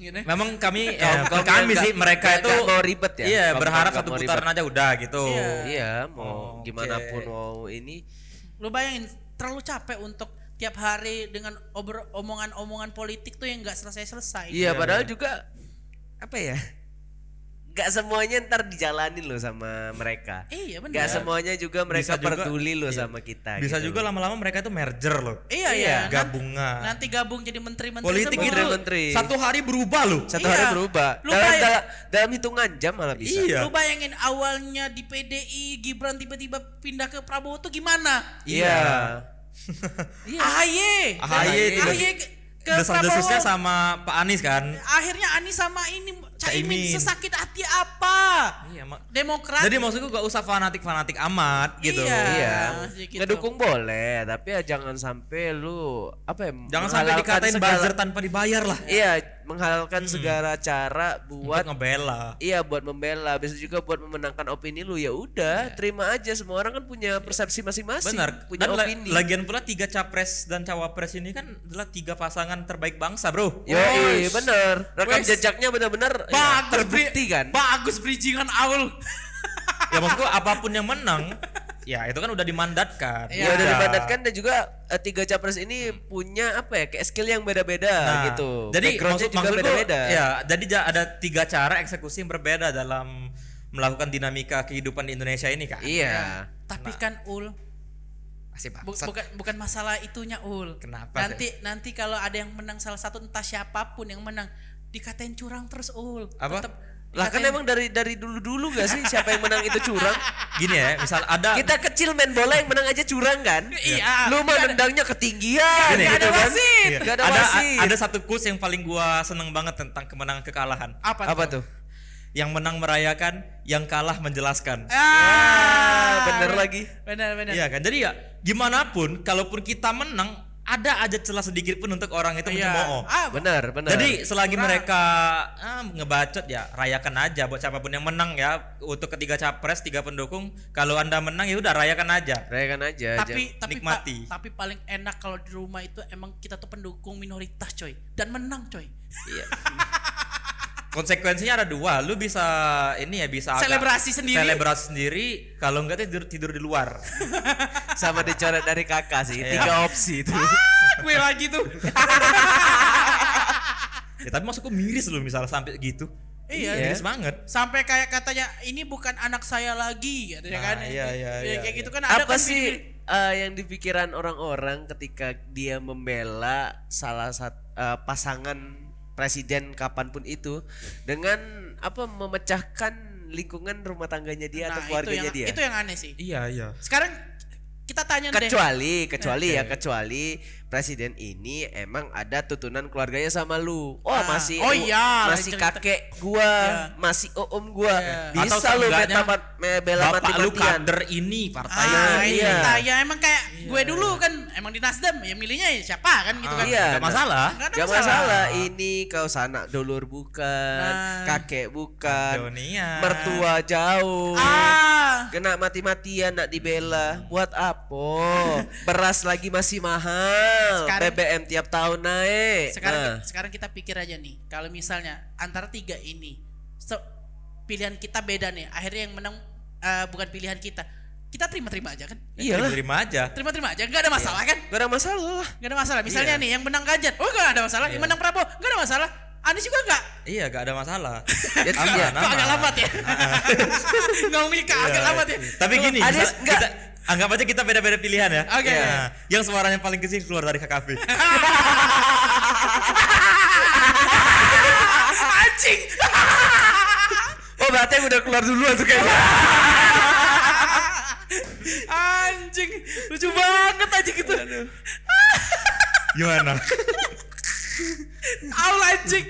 Gitu. Memang kami eh, kaum kami sih mereka nggak- itu nggak mau ribet ya? Iya, berharap satu putaran aja udah gitu. Iya. Iya, mau Oh, gimana oke. pun mau ini. Lu bayangin terlalu capek untuk tiap hari dengan obrol omongan-omongan politik tuh yang nggak selesai-selesai. Iya, padahal juga apa ya? Gak semuanya ntar dijalanin loh sama mereka. Iya benar. Gak semuanya juga mereka Bisa juga- peduli loh iya. sama kita. Bisa gitu juga lama-lama mereka itu merger loh. Iya Iya, iya. Nanti- Gabungan. Nanti gabung jadi menteri-menteri Politik itu Menteri. satu hari berubah loh. Satu Iya. hari berubah. Lu Dalam, bayang- dalam, dalam hitungan jam malah bisa. Iya. Lu bayangin awalnya di PDI Gibran tiba-tiba pindah ke Prabowo tuh gimana? Iya. AHY. AHY Dari tiba- AHY ke, ke Prabowo. sama Pak Anies kan. Akhirnya Anies sama ini Caimin Caimin. sesakit hati apa? Iya, mak- Demokrat. Jadi maksudku gak usah fanatik-fanatik amat gitu. Iya. Iya. gitu. Ngedukung boleh, tapi ya jangan sampai lu apa ya? Jangan sampai dikatain segala- buzzer tanpa dibayar lah. Iya, menghalalkan segala cara Buat buat ngebela. Iya buat membela, bisa juga buat memenangkan opini lu ya udah, terima aja semua orang kan punya persepsi masing-masing, Benar. punya Dan la- opini. lagian pula tiga capres dan cawapres ini kan adalah tiga pasangan terbaik bangsa, Bro. Yo, bener. Rekam Wes. jejaknya benar-benar ya, Bagus terbukti kan. Bagus bridgingan awal. ya maksudku apa pun yang menang ya itu kan udah dimandatkan. Iya. Ya udah dimandatkan dan juga eh, tiga capres ini punya apa ya kayak skill yang beda-beda Nah, gitu. Jadi maksud, juga maksudku, beda-beda. Ya, jadi ja- ada tiga cara eksekusi yang berbeda dalam melakukan dinamika kehidupan di Indonesia ini kan. Iya. Tapi kan ul bukan bukan masalah itunya ul. Kenapa Nanti nanti kalau ada yang menang salah satu entah siapa pun yang menang dikatain curang terus ul. Apa? Tetep Lah kan emang dari dari dulu-dulu gak sih siapa yang menang itu curang? Gini ya, misal ada Kita kecil main bola yang menang aja curang kan? Iya. Lu mah nendangnya ketinggian Gini, gitu nggak ada kan? wasit. Iya. Nggak ada ada wasit. ada satu quotes yang paling gua seneng banget tentang kemenangan kekalahan. apa, Apa tuh? Yang menang merayakan, yang kalah menjelaskan. Ah, bener lagi. Benar benar. Iya kan? Jadi ya gimana pun kalaupun kita menang ada aja celah sedikit pun untuk orang itu Iya. mencemooh. Ah, Benar, benar. Jadi selagi Kurang. mereka ah, ngebacot ya rayakan aja buat siapa pun yang menang ya untuk ketiga capres tiga pendukung kalau anda menang ya udah rayakan aja. rayakan aja. tapi tapi nikmati. pa- tapi paling enak kalau di rumah itu emang kita tuh pendukung minoritas coy dan menang coy Iya. Konsekuensinya ada dua, lu bisa ini ya bisa agak- Selebrasi sendiri. Selebrasi sendiri, kalau enggak tidur tidur di luar. Sama dicoret dari kakak sih. Iya. Tiga opsi itu. ah, gue lagi tuh ya, tapi maksudku miris lu misalnya sampai gitu. Iya. miris banget. sampai kayak katanya ini bukan anak saya lagi katanya Nah, kan iya, iya, Ya, iya, kayak iya. gitu kan ada Apa kan sih eh, yang di pikiran orang-orang ketika dia membela salah satu pasangan presiden kapan pun itu dengan apa memecahkan lingkungan rumah tangganya dia atau nah, itu keluarganya yang dia? itu yang aneh sih Iya, iya. sekarang kita tanya deh kecuali kecuali ya Oke. kecuali presiden ini emang ada tutunan keluarganya sama lu oh Ah, masih oh iya, masih cerita. kakek gua Iya. masih om gua Iya. bisa Atau lu me- bela Bapak mati lu kader ini partai ah ini. iya. Iya. ya emang kayak gue dulu kan emang di Nasdem ya milihnya ya siapa kan gitu kan Iya, Gak nah. masalah. Ada Gak masalah. masalah. Ini kau sanak dulur bukan, Nah. kakek bukan, Dunia. mertua jauh. ah Kena mati-matian nak dibela. Buat apa? Beras lagi masih mahal. Sekarang- BBM tiap tahun naik. sekarang Nah. sekarang kita pikir aja nih kalau misalnya antara tiga ini so- pilihan kita beda nih akhirnya yang menang eh, bukan pilihan kita kita terima-terima aja kan Iyalah. Terima aja. terima-terima aja nggak ada masalah kan Gak ada masalah. nggak ada masalah misalnya Iya. nih yang menang Ganjar oh nggak ada masalah yang menang Prabowo nggak ada masalah Anies juga nggak Iya, gak ada masalah. Ya, Aman, iya. Agak lambat ya ngomongnya agak Iya, lambat ya Tapi gini, Anies, enggak. Anggap aja kita beda-beda pilihan ya. Oke. Nah, yang suaranya paling kecil keluar dari KKP. anjing Oh berarti yang udah keluar duluan tuh kayaknya. anjing lucu banget aja gitu Gimana? Aul anjing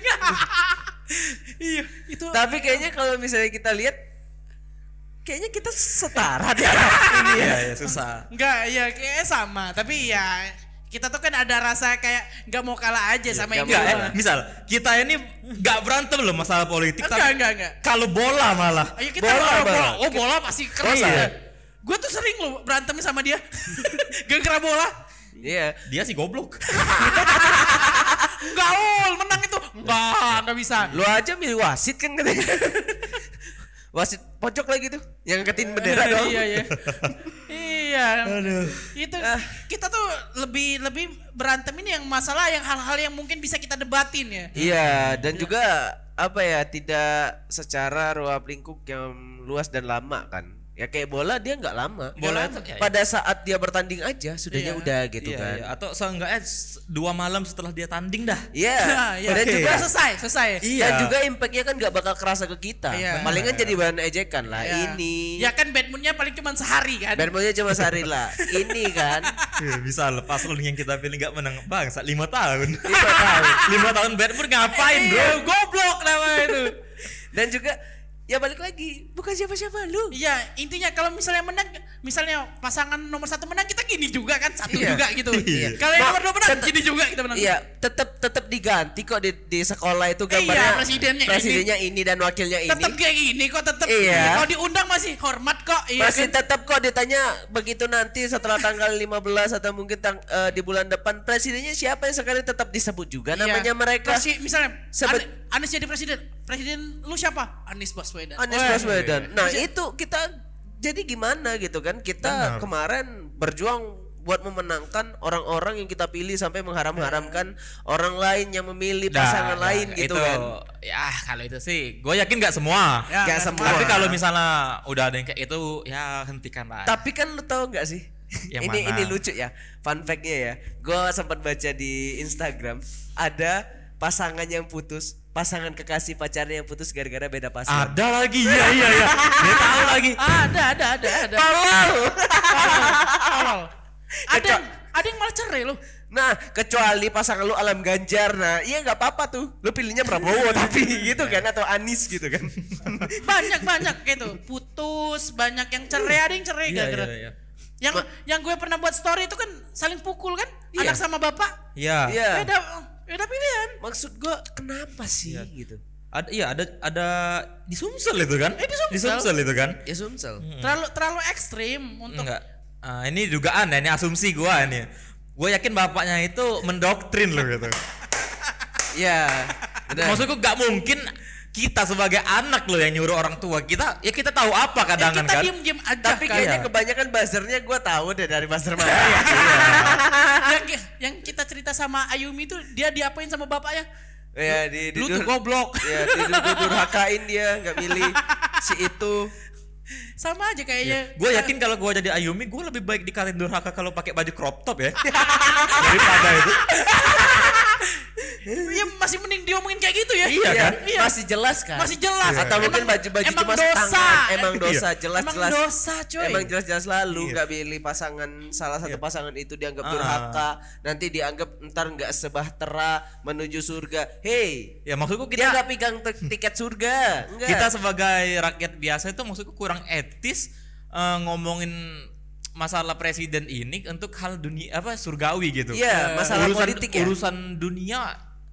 iya itu Tapi kayaknya kalau misalnya kita lihat, kayaknya kita setara di ini ya. Iya, ya, susah. Enggak, ya kayaknya sama. Tapi ya kita tuh kan ada rasa kayak nggak mau kalah aja sama yang nggak Enggak, eh, misal kita ini nggak berantem loh masalah politik. Enggak, tapi enggak, enggak. Kalau bola malah. Ayo kita Bola, bola, bola. Oh bola pasti keras Iya. ya. Gue tuh sering loh berantem sama dia. Gara-gara bola. Iya. Dia sih goblok. Enggak, ul, menang itu. Enggak, enggak bisa. Lu aja milih wasit kan katanya. wasit pojok lagi tuh, yang ketin bendera dong. iya, iya. iya. Aduh. Itu Ah. kita tuh lebih lebih berantem ini yang masalah yang hal-hal yang mungkin bisa kita debatin ya. Iya, dan juga apa ya tidak secara ruang lingkup yang luas dan lama kan. Ya kayak bola dia nggak lama. Bola itu ya, pada saat dia bertanding aja sudahnya Iya. udah gitu Iya, kan. iya. Atau seenggaknya dua malam setelah dia tanding dah. Iya. Nah, iya. Dan Oke. juga selesai, selesai. Iya. dan juga impactnya kan nggak bakal kerasa ke kita. Iya. Palingan jadi bahan ejekan lah. Ya. Ini. Ya kan bad moodnya paling cuma sehari kan. Bermonya cuma sehari lah. Ini kan. Iya, bisa lepas lo yang kita pilih nggak menang bang saat lima tahun Lima tahun. lima tahun ngapain bro Iya, goblok namanya itu. Dan juga ya balik lagi bukan siapa-siapa lu. Iya, intinya kalau misalnya menang, misalnya pasangan nomor satu menang kita gini juga kan satu Iya. juga gitu. Iya. Kalau yang Ma- nomor dua menang tetep- gini juga kita menang. Iya, tetap tetap diganti kok di, di sekolah itu Iya, gambarnya presidennya ini. presidennya ini, dan wakilnya ini. Tetap kayak gini kok tetap. Iya. Kalau diundang masih hormat kok. Iya Masih kan? tetap kok ditanya begitu nanti setelah tanggal 15 atau mungkin tang- eh, di bulan depan presidennya siapa yang sekali tetap disebut juga Iya. namanya mereka Presi- misalnya Sebet- Anies, jadi presiden. Presiden lu siapa? Anies Baswedan. Anies Wah, Baswedan. Nah, itu kita jadi gimana gitu kan? Kita Benar. kemarin berjuang buat memenangkan orang-orang yang kita pilih sampai mengharam-haramkan orang lain yang memilih Nah, pasangan nah, lain gitu itu, kan. Ya kalau itu sih, gue yakin nggak semua. Ya, Nggak nggak semua. Tapi kalau misalnya udah ada yang kayak itu, ya hentikan lah. Tapi kan lu tahu nggak sih? Yang ini mana? ini lucu ya. Fun fact-nya ya. Gue sempat baca di Instagram ada pasangan yang putus, pasangan kekasih pacarnya yang putus gara-gara beda pasangan. Ada lagi, iya iya iya. Dia tahu lagi. Ada, ada, ada, ada. Tolol. Tolol. Ada yang, ada yang malah cerai loh. Nah, kecuali pasangan lu Alam Ganjar. Nah, iya nggak apa-apa tuh. Lu pilihnya Prabowo tapi gitu kan atau Anies gitu kan. Banyak banyak gitu. Putus, banyak yang cerai, ada yang cerai Iya gara-gara. iya iya. Yang yang gue pernah buat story itu kan saling pukul kan? Iya. Anak sama bapak. Iya. Iya. Beda beda pilihan. Maksud gua kenapa sih gitu? Ada iya ada ada di Sumsel itu kan? Eh, di Sumsel. itu kan? Ya Sumsel. Terlalu terlalu ekstrim untuk Enggak. Ah, ini dugaan ya, ini asumsi gua ini. Gue yakin bapaknya itu mendoktrin loh gitu. Iya. Maksudku nggak mungkin kita sebagai anak loh yang nyuruh orang tua kita ya kita tahu apa ya kadangan kita kan diem-diem aja Tapi kan. kayaknya Iya. kebanyakan buzzernya gua tahu deh dari buzzer mana ya. yang, yang kita cerita sama Ayumi itu dia diapain sama bapaknya? Ya di di Lu tuh goblok. Ya di durhakain dia nggak milih si itu. Sama aja kayaknya. gue yakin kalau gue jadi Ayumi gue lebih baik dikatain durhaka kalau pakai baju crop top ya daripada itu Iya masih mending diomongin kayak gitu ya. Iya kan? Iya. Masih jelas kan? Masih jelas. Atau Emang- mungkin baju-baju emang cuma dosa. tangan. Emang Iya. dosa jelas-jelas. Emang dosa, coy. Emang jelas-jelas lalu Iya. nggak pilih pasangan salah satu pasangan itu dianggap Ah. durhaka, nanti dianggap ntar nggak sebahtera menuju surga. Hey, ya maksudku dia kita nggak pegang tiket surga. Enggak. kita sebagai rakyat biasa itu maksudku kurang etis eh, ngomongin masalah presiden ini untuk hal dunia apa surgawi gitu Iya, masalah urusan, politik ya. urusan dunia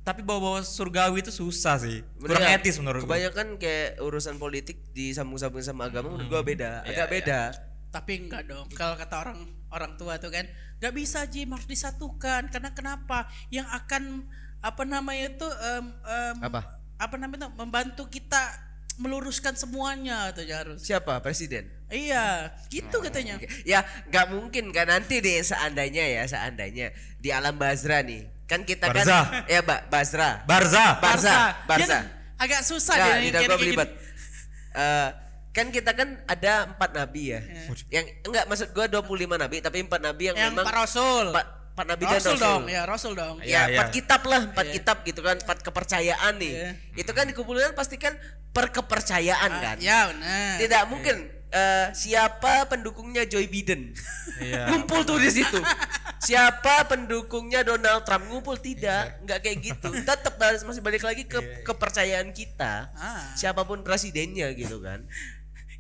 tapi bawa-bawa surgawi itu susah sih kurang Bener. etis menurut gue Kebanyakan kayak urusan politik disambung-sambung sama agama menurut gua beda, Iya, agak iya. beda. Tapi enggak dong. Kalau kata orang orang tua tuh kan, nggak bisa Jim harus disatukan. Karena kenapa? Yang akan apa namanya itu em, em, Apa? Apa namanya itu membantu kita meluruskan semuanya ya harus. Siapa? Presiden. Iya, gitu katanya. Ya nggak mungkin kan nanti deh seandainya ya seandainya di alam Basra nih kan kita Barza. kan ya Mbak Basra Barza Barza Dia Barza tuh agak susah Nggak, dia kayak- gini. Eh, kan kita kan ada empat nabi ya Iya. yang enggak maksud gua 25 nabi tapi empat nabi yang, Yang memang Pak Rasul. empat, empat nabi dan Rasul rasul dong, ya Rasul dong. Ya iya. empat kitab lah empat kitab gitu kan empat kepercayaan nih. Iya. itu kan dikumpulkan pasti kan per kepercayaan Ah, kan. Ya, benar. tidak mungkin eh, siapa pendukungnya Joe Biden? Iya. ngumpul tuh di situ. Siapa pendukungnya Donald Trump? Ngumpul tidak nggak kayak gitu. Tetap harus masih balik lagi ke kepercayaan kita Ah. siapa pun presidennya gitu kan.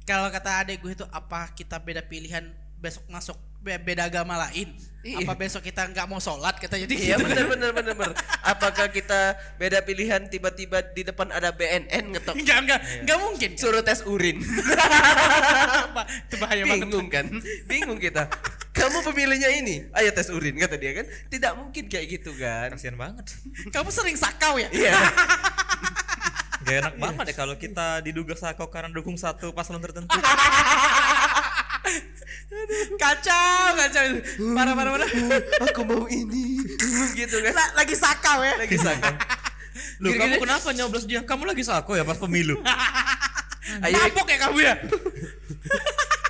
Kalau kata adek gue itu apa kita beda pilihan besok masuk beda agama lain? Iya. Apa besok kita nggak mau sholat kita jadi iya gitu. benar benar benar benar apakah kita beda pilihan tiba-tiba di depan ada BNN ngetok Enggak, enggak, Iya. enggak mungkin. suruh tes urin Apa? Itu bahaya banget. bingung kan bingung kita kamu pemilihnya ini ayo tes urin kata dia kan tidak mungkin kayak gitu kan kasihan banget Kamu sering sakau ya? iya Gak enak banget ya kalau kita diduga sakau karena dukung satu paslon tertentu. Kacau, kacau. Parah, parah, parah. aku mau ini gitu kan La- lagi sakau ya? lagi sakau Loh, kamu kenapa nyoblos dia? Kamu lagi sakau ya pas pemilu? ayo Mabok ya kamu ya?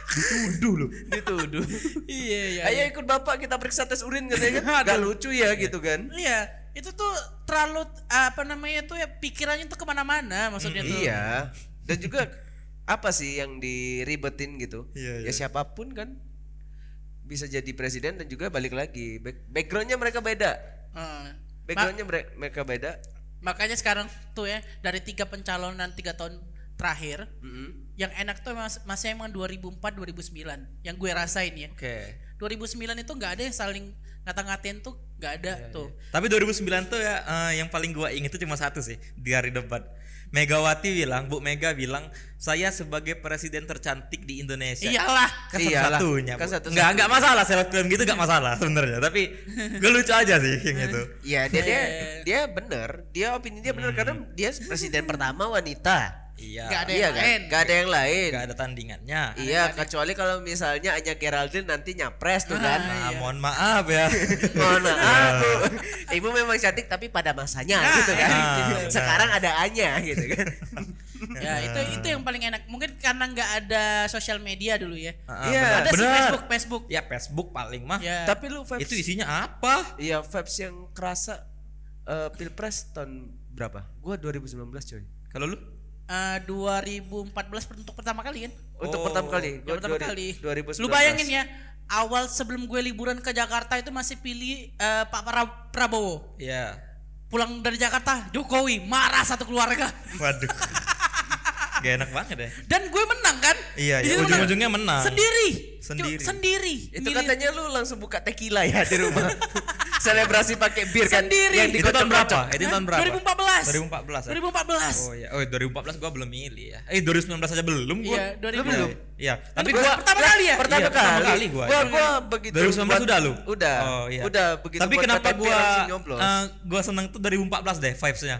Dituduh loh. dituduh iya, iya. ayo ikut bapak kita periksa tes urin katanya kan gak lucu ya gitu kan Iya, itu tuh terlalu apa namanya tuh ya pikirannya tuh ke mana-mana maksudnya tuh. iya dan juga apa sih yang diribetin gitu Iya, ya iya. siapa pun kan bisa jadi presiden dan juga balik lagi Back- backgroundnya mereka beda Heeh. backgroundnya mere- mereka beda Makanya sekarang tuh ya dari tiga pencalonan tiga tahun terakhir Mm-mm. yang enak tuh mas- masih emang 2004 2009 yang gue rasain ya. oke 2009 itu nggak ada yang saling ngata-ngatain tuh nggak ada tuh. Tapi 2009 tuh ya eh, yang paling gua inget itu cuma satu sih di hari debat. Megawati bilang, Bu Mega bilang, saya sebagai presiden tercantik di Indonesia. Iyalah. Kan Iyalah. satu-satunya. Kan satu-satunya. Enggak, enggak masalah selebgram gitu enggak masalah sebenarnya. Tapi gue lucu aja sih yang itu. Iya dia dia Eh. dia benar dia opini dia benar karena dia presiden pertama wanita Iya. Nggak ada iya yang kan? lain. Gak ada yang lain. Gak ada tandingannya. Iya, kecuali kalau misalnya Anya Geraldine nanti nyapres tuh kan. Nah, mohon maaf ya. Mohon maaf, Bu. Ibu memang cantik tapi pada masanya Nah, gitu kan. iya, benar. Sekarang ada Anya gitu kan. Ya itu itu yang paling enak. Mungkin karena nggak ada sosial media dulu ya. Ah, Iya. benar. Ada sih Benar. Facebook, Facebook. Ya Facebook paling mah. Ya. Tapi lu vibes Itu isinya apa? Iya, vibes yang kerasa eh, Pilpres tahun berapa? Gua 2019 coy. Kalau lu? Eh, 2014 untuk pertama kali kan? Untuk Oh, pertama kali. Gua pertama 2000 kali. 2019. Lu bayangin ya, awal sebelum gue liburan ke Jakarta itu masih pilih eh, Pak Pra- Prabowo. Iya. Pulang dari Jakarta, Jokowi marah satu keluarga. Waduh. Gak enak banget ya. Dan gue menang kan? Iya, iya, ujung-ujungnya menang. Sendiri. Sendiri. Sendiri. Itu Milih- katanya lu langsung buka tequila ya di rumah. Selebrasi pakai bir kan. Sendiri. Yang Itu tahun berapa? Itu tahun berapa? 2014. 2014 ya? 2014. Oh iya, oh 2014 gua belum milih ya. Eh 2019 aja belum gua. Iya, 2000. Lu belum? Iya, tapi gua- pertama kali ya? Pertama Iya, kali. pertama kali gua. Gua, gua begitu. 2019 buat- udah lu? Udah. Oh iya. Udah begitu. Tapi kenapa gua eh, gua seneng tuh 2014 deh vibes-nya.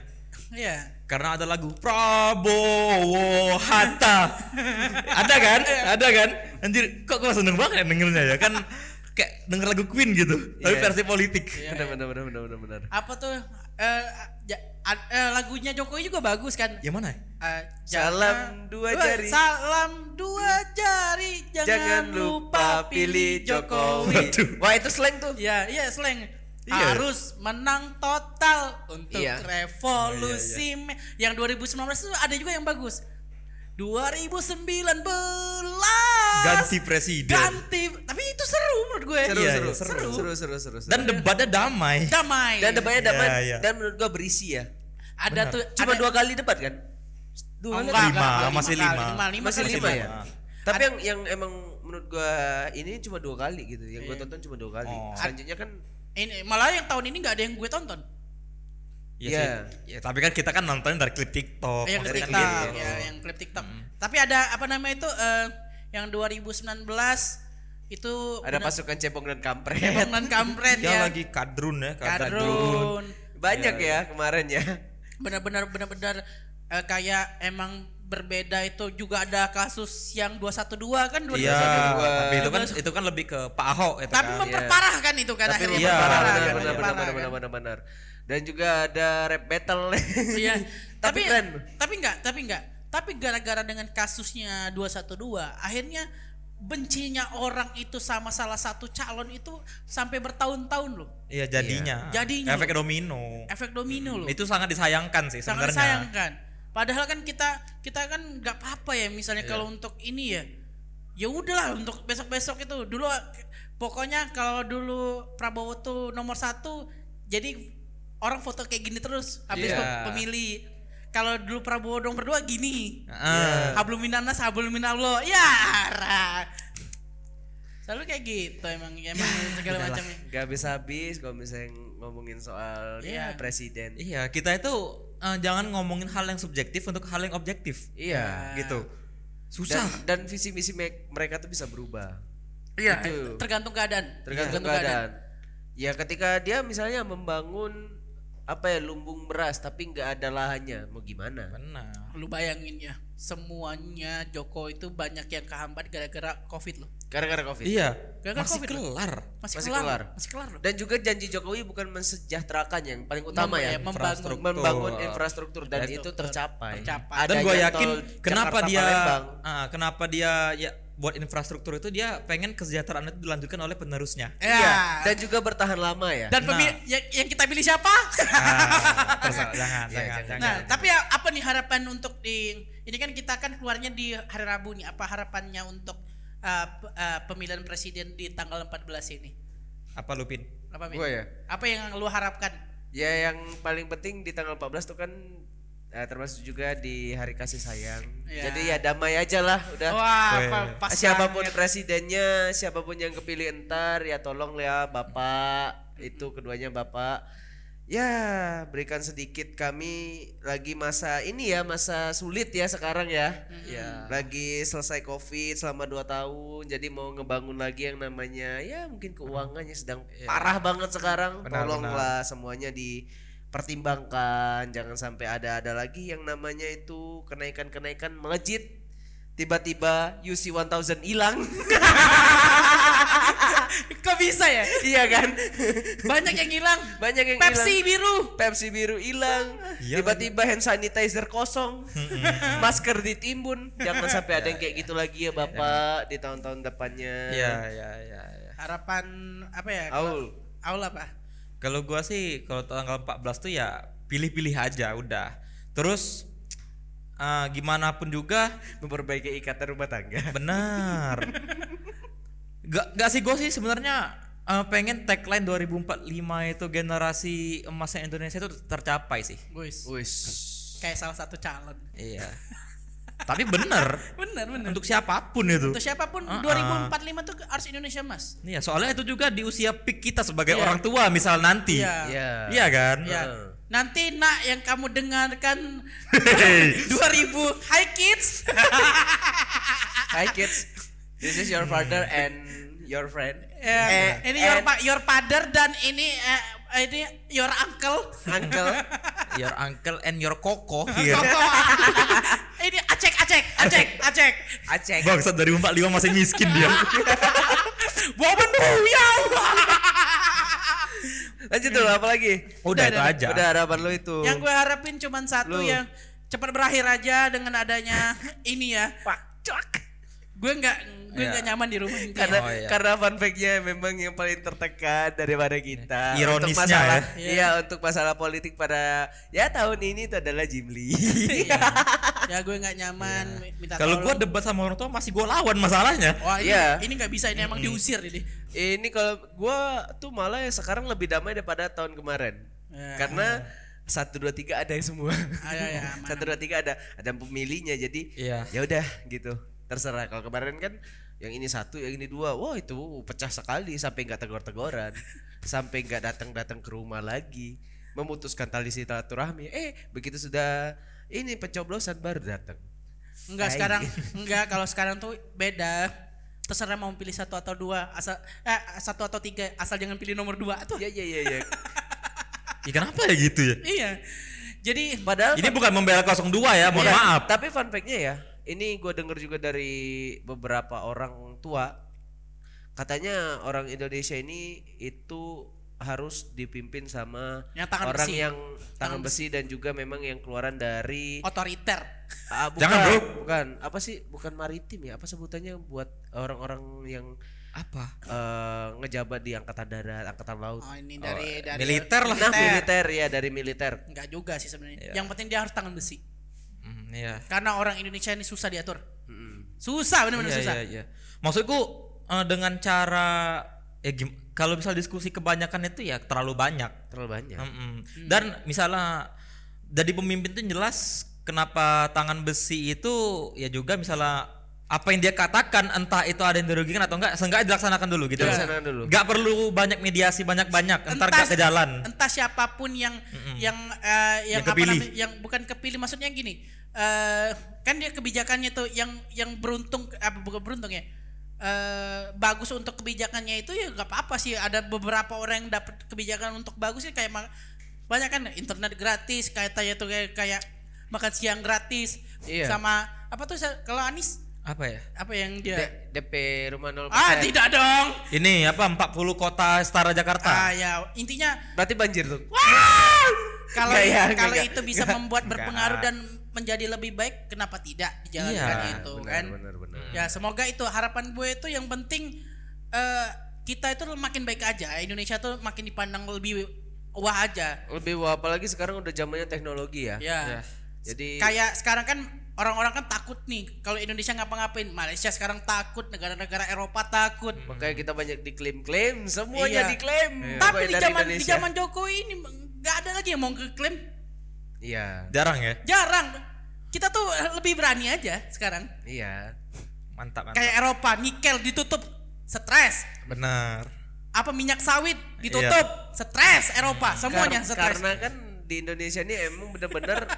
Iya. Karena ada lagu Prabowo Hatta. ada kan? Ada kan? Anjir, kok gua seneng banget dengernya ya kan kayak denger lagu Queen gitu, tapi Iya. versi politik. benar benar benar benar benar benar. Apa tuh eh, ja- ad- eh, lagunya Jokowi juga bagus kan? Yang mana? Eh, Salam dua Eh, jari. Salam dua jari. Jangan, Jangan lupa pilih Jokowi. Wah, itu slang tuh. Ya, iya slang. Iya. Harus menang total untuk Iya. revolusi. me- Yang 2019 itu ada juga yang bagus. 2019 Ganti presiden. ganti tapi itu seru menurut gue Seru, Iya, seru, iya, seru, seru. seru, seru, seru, seru. Dan debatnya damai. damai dan debatnya damai Iya, iya. dan menurut gua berisi ya. ada tuh Cuma ada, dua kali debat kan? Dua Oh, kali. enggak, Lima, enggak, enggak, masih lima. lima, lima Masih lima debat. ya? Tapi yang yang emang menurut gua ini cuma dua kali gitu. Yang gua tonton cuma dua kali. Oh. Selanjutnya kan ini malah yang tahun ini nggak ada yang gue tonton Iya Iya. sih. Ya, tapi kan kita kan nonton dari klip TikTok. yang dari klip TikTok ya. ya, yang klip TikTok tapi ada apa namanya itu eh, yang 2019 itu ada benar- pasukan cebong dan kampret. Cebong dan kampret Dia ya lagi kadrun ya, kadrun Banyak ya kemarin ya. benar-benar benar-benar eh, kayak emang berbeda itu juga ada kasus yang 212 kan 212 Iya, dua. tapi itu kan itu kan lebih ke Pak Ahok itu tapi kan. memperparah kan itu kan Tapi akhirnya Iya, benar, memperparah benar, kan, benar, benar, benar, benar, benar, benar. Dan juga ada rap battle. Iya. Tapi tapi tapi enggak, tapi enggak. Tapi gara-gara dengan kasusnya 212, akhirnya bencinya orang itu sama salah satu calon itu sampai bertahun-tahun loh. Iya jadinya. Jadinya Efek loh. domino. Efek domino loh. Itu sangat disayangkan sih Sangat sebenarnya. disayangkan. Padahal kan kita kita kan nggak apa-apa ya misalnya Iya. kalau untuk ini ya. Ya udahlah untuk besok-besok itu dulu pokoknya kalau dulu Prabowo tuh nomor satu jadi orang foto kayak gini terus habis Iya. pem- pemilih. Kalau dulu Prabowo nomor dua gini. Heeh. Hablum minanas, hablum minallah. Ya, Ra. Selalu kayak gitu emang emang segala udahlah. macamnya. Gak habis habis kalau misalnya ngomongin soal ya Iya. presiden. Iya, kita itu eh, jangan ngomongin hal yang subjektif untuk hal yang objektif. Iya. Gitu. Dan, Susah. dan visi misi me- mereka tuh bisa berubah. Iya, Itu. tergantung keadaan. Tergantung keadaan. Ya ketika dia misalnya membangun apa ya lumbung beras tapi nggak ada lahannya, mau gimana? Benar. Lu bayangin ya, semuanya Joko itu banyak yang kehambat gara-gara Covid loh. Gara-gara covid. Iya. Gagal Masih COVID, kelar. Masih, Masih kelar, kelar. Masih kelar loh. Dan juga janji Jokowi bukan mensejahterakan yang paling utama Mem- ya, ya, membangun. infrastruktur. membangun infrastruktur dan itu tercapai. Tercapai. Dan gue yakin kenapa dia ah, kenapa dia ya buat infrastruktur itu dia pengen kesejahteraan itu dilanjutkan oleh penerusnya. Ya. Iya, dan juga bertahan lama ya. Dan Nah. pemilih yang, yang kita pilih siapa? Ah, terserah, jangan, Iya, jangan, jangan. jangan. nah, tapi ya, apa nih harapan untuk di ini kan kita kan keluarnya di hari Rabu nih. Apa harapannya untuk uh, uh, pemilihan presiden di tanggal 14 ini? Apa Lupin? Apa Min? Gue ya. Apa yang lu harapkan? Ya yang paling penting di tanggal 14 tuh kan eh, termasuk juga di hari kasih sayang. Iya. Jadi ya damai aja lah udah. Wah, pa- pas siapa pun presidennya, siapa pun yang kepilih entar ya tolong ya Bapak itu keduanya Bapak ya berikan sedikit kami lagi masa ini ya masa sulit ya sekarang ya. Ya. Lagi selesai Covid selama 2 tahun jadi mau ngebangun lagi yang namanya ya mungkin keuangannya sedang parah banget sekarang. Benar, Tolonglah semuanya di pertimbangkan jangan sampai ada ada lagi yang namanya itu kenaikan-kenaikan melejit tiba-tiba UC 1000 hilang Kok bisa ya? iya kan Banyak yang hilang. banyak yang Pepsi hilang. biru. Pepsi biru hilang Iya tiba-tiba hand sanitizer kosong masker ditimbun jangan sampai ada yang kayak gitu lagi ya bapak di tahun-tahun depannya Iya, iya, iya, iya. Harapan apa ya? Aul Aul apa? Kalau gua sih kalau tanggal 14 tuh ya pilih-pilih aja udah. Terus eh, gimana pun juga memperbaiki ikatan rumah tangga benar. gak, gak sih gue sih sebenarnya eh, pengen tagline 2045 itu generasi emasnya Indonesia itu tercapai sih. Guys. Wis. Kayak salah satu calon. Iya. Tapi bener Bener bener. untuk siapa pun itu. Untuk siapa pun Ah, 2045 tuh harus Indonesia Mas. Iya, soalnya itu juga di usia peak kita sebagai Iya. orang tua misal nanti. Iya. Iya. Iya kan? Ya. Heeh. Nanti nak yang kamu dengarkan 2000 Hi kids. Hi kids. This is your father and your friend. Ya, Eh, ini your your father dan ini eh, ini your uncle. uncle. Your uncle and your koko here. Koko. ini acek acek acek acek. Bangsat dari 45 masih miskin dia. Boben buyau. Lanjut dulu apa lagi? Udah, itu udah. aja. Udah harapan lu itu. Yang gue harapin cuma satu Lu. yang cepat berakhir aja dengan adanya ini ya. Pak Cok. Gue nggak gue Iya. nggak nyaman di rumah ini. Karena Oh, iya. karena fun fact-nya memang yang paling tertekan daripada kita. Ironisnya untuk masalah, ya. Iya, untuk masalah politik pada ya tahun ini itu adalah Jimli. ya gue nggak nyaman minta Kalau gua tolong. debat sama orang tua masih gua lawan masalahnya. Wah ini Iya. ini nggak bisa ini emang diusir ini. ini kalau gua tuh malah ya sekarang lebih damai daripada tahun kemarin. Ya. Karena satu dua tiga ada semua. Ah, satu dua tiga ada ada pemilihnya jadi Iya. ya udah gitu terserah kalau kemarin kan yang ini satu yang ini dua wah itu pecah sekali sampai nggak tegur-teguran sampai nggak datang-datang ke rumah lagi memutuskan tali silaturahmi eh begitu sudah ini pencoblosan baru datang Enggak Tai. sekarang enggak kalau sekarang tuh beda. Terserah mau pilih satu atau dua asal eh satu atau tiga asal jangan pilih nomor dua tuh. ya ya ya ya Ya, kenapa ya gitu ya? Iya. Jadi padahal Ini bukan membela 02 ya, mohon Iya, maaf. Tapi fun fact-nya ya, ini gue denger juga dari beberapa orang tua, katanya orang Indonesia ini itu harus dipimpin sama Yang tangan orang besi. yang tangan Tangan besi dan juga memang yang keluaran dari otoriter. Ah, bukan, Jangan, Bro. bukan apa sih bukan maritim ya apa sebutannya buat orang-orang yang Apa? eh, ngejabat di angkatan darat angkatan laut Oh ini dari dari militer lah. nah militer ya dari militer Enggak juga sih sebenarnya. Iya. Yang penting dia harus tangan besi. Iya. Karena orang Indonesia ini susah diatur. Mm-mm. Susah benar-benar Iya, susah. iya, iya. Maksudku eh, dengan cara ya gim- kalau misal diskusi kebanyakan itu ya terlalu banyak. terlalu banyak Mm-mm. Dan misalnya dari pemimpin itu jelas kenapa tangan besi itu ya juga misalnya apa yang dia katakan entah itu ada yang dirugikan atau enggak seenggaknya dilaksanakan dulu gitu. Dilaksanakan dulu. Nggak perlu banyak mediasi banyak-banyak entar Entah- gak ke jalan. Entah siapa pun yang yang eh, yang, Yang apa namanya yang bukan kepilih maksudnya gini. Eh kan dia kebijakannya tuh yang yang beruntung apa bukan beruntung ya. eh bagus untuk kebijakannya itu ya nggak apa-apa sih ada beberapa orang yang dapat kebijakan untuk bagus sih kayak banyak kan internet gratis kayak tanya tuh kayak, kayak makan siang gratis Iya. sama apa tuh kalau Anis Apa ya? apa yang dia D- DP rumah 0% ah tidak dong Ini apa 40 kota setara Jakarta. ah ya intinya berarti banjir tuh kalau ya, kalau itu bisa nggak. membuat berpengaruh dan menjadi lebih baik kenapa tidak dijalankan Iya, itu benar, kan? benar benar. Ya semoga itu harapan gue itu yang penting eh, kita itu makin baik aja. Indonesia tuh makin dipandang lebih wah aja. Lebih wah apalagi sekarang udah zamannya teknologi ya. Ya. Ya. jadi kayak sekarang kan orang-orang kan takut nih kalau Indonesia ngapa-ngapain? Malaysia sekarang takut negara-negara Eropa takut. Makanya kita banyak diklaim-klaim semuanya Iya. diklaim. Tapi pokoknya di zaman di zaman Jokowi ini nggak ada lagi yang mau ngeklaim iya Jarang ya? jarang kita tuh lebih berani aja sekarang iya Mantap, mantap. kayak Eropa nikel ditutup stres Benar. apa minyak sawit ditutup stres Eropa semuanya Kar- stres karena kan di Indonesia ini emang bener-bener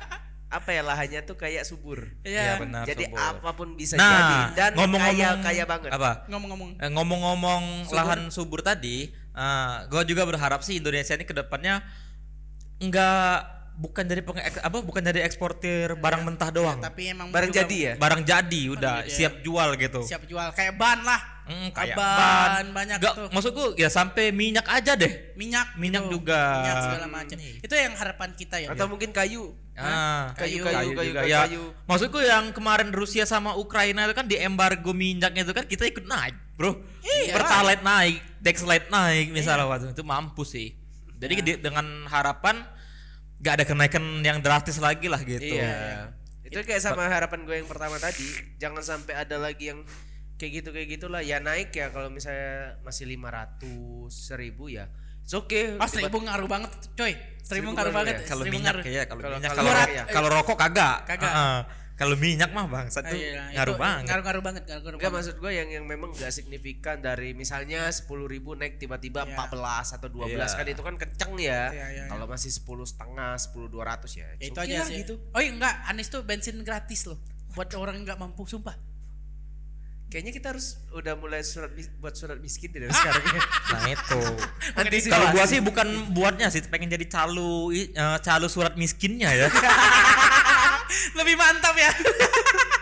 apa ya lahannya tuh kayak subur Iya. Iya, benar. jadi subur. apa pun bisa Nah, jadi dan ngomong-ngomong kaya kaya banget Apa? ngomong-ngomong Eh, ngomong-ngomong lahan subur tadi, gue juga berharap sih Indonesia ini ke depannya enggak bukan dari penge apa bukan dari eksportir barang mentah doang. Tapi emang Barang jadi ya? Barang jadi udah jadi, siap jual gitu. Siap jual kayak ban lah. Hmm, kayak kayak ban, banyak Nggak, tuh. maksudku ya sampai minyak aja deh. Minyak, Minyak gitu. juga. Minyak segala macam. Itu yang harapan kita ya. Atau mungkin kayu. Ah, Kayu, Kayu, kayu, kayu, juga kayu, ya. kayu. Maksudku yang kemarin Rusia sama Ukraina itu kan di embargo minyaknya itu kan kita ikut naik, Bro. Iya. Pertalite naik, Dexlite naik misalnya waktu itu mampus sih. Jadi Iya. di- dengan harapan gak ada kenaikan yang drastis lagi lah gitu. Iya. Itu kayak sama harapan gue yang pertama tadi, jangan sampai ada lagi yang kayak gitu kayak gitulah. Ya naik ya kalau misalnya masih 500, 1000 ya. It's okay. Oh, seribu ngaruh banget, coy. Seribu Seribu ngaruh banget. ya? Kalau minyak ngaruh. ya, kalau minyak kalau kalau rokok kalau rokok kagak. Kagak. Heeh. Kalau minyak mah bangsa Ah, tuh iya, ngaruh itu banget. Ngaruh-ngaruh banget, ngaruh-ngaruh Enggak maksud gue yang yang memang gak signifikan dari misalnya 10.000 ribu naik tiba-tiba Iya. 14 atau 12 Iya. kan itu kan kenceng ya. Iya, iya, Kalau masih 10 setengah, 10 200 ya. Ya, itu aja sih. gitu. Oh iya enggak, Anies tuh bensin gratis loh. Buat orang yang nggak mampu, sumpah. Kayaknya kita harus udah mulai surat buat surat miskin dari sekarang ya. Nah itu. Antisipasi. Kalau gua sih bukan buatnya sih, pengen jadi calo i- eh, calo surat miskinnya ya. Lebih mantap ya.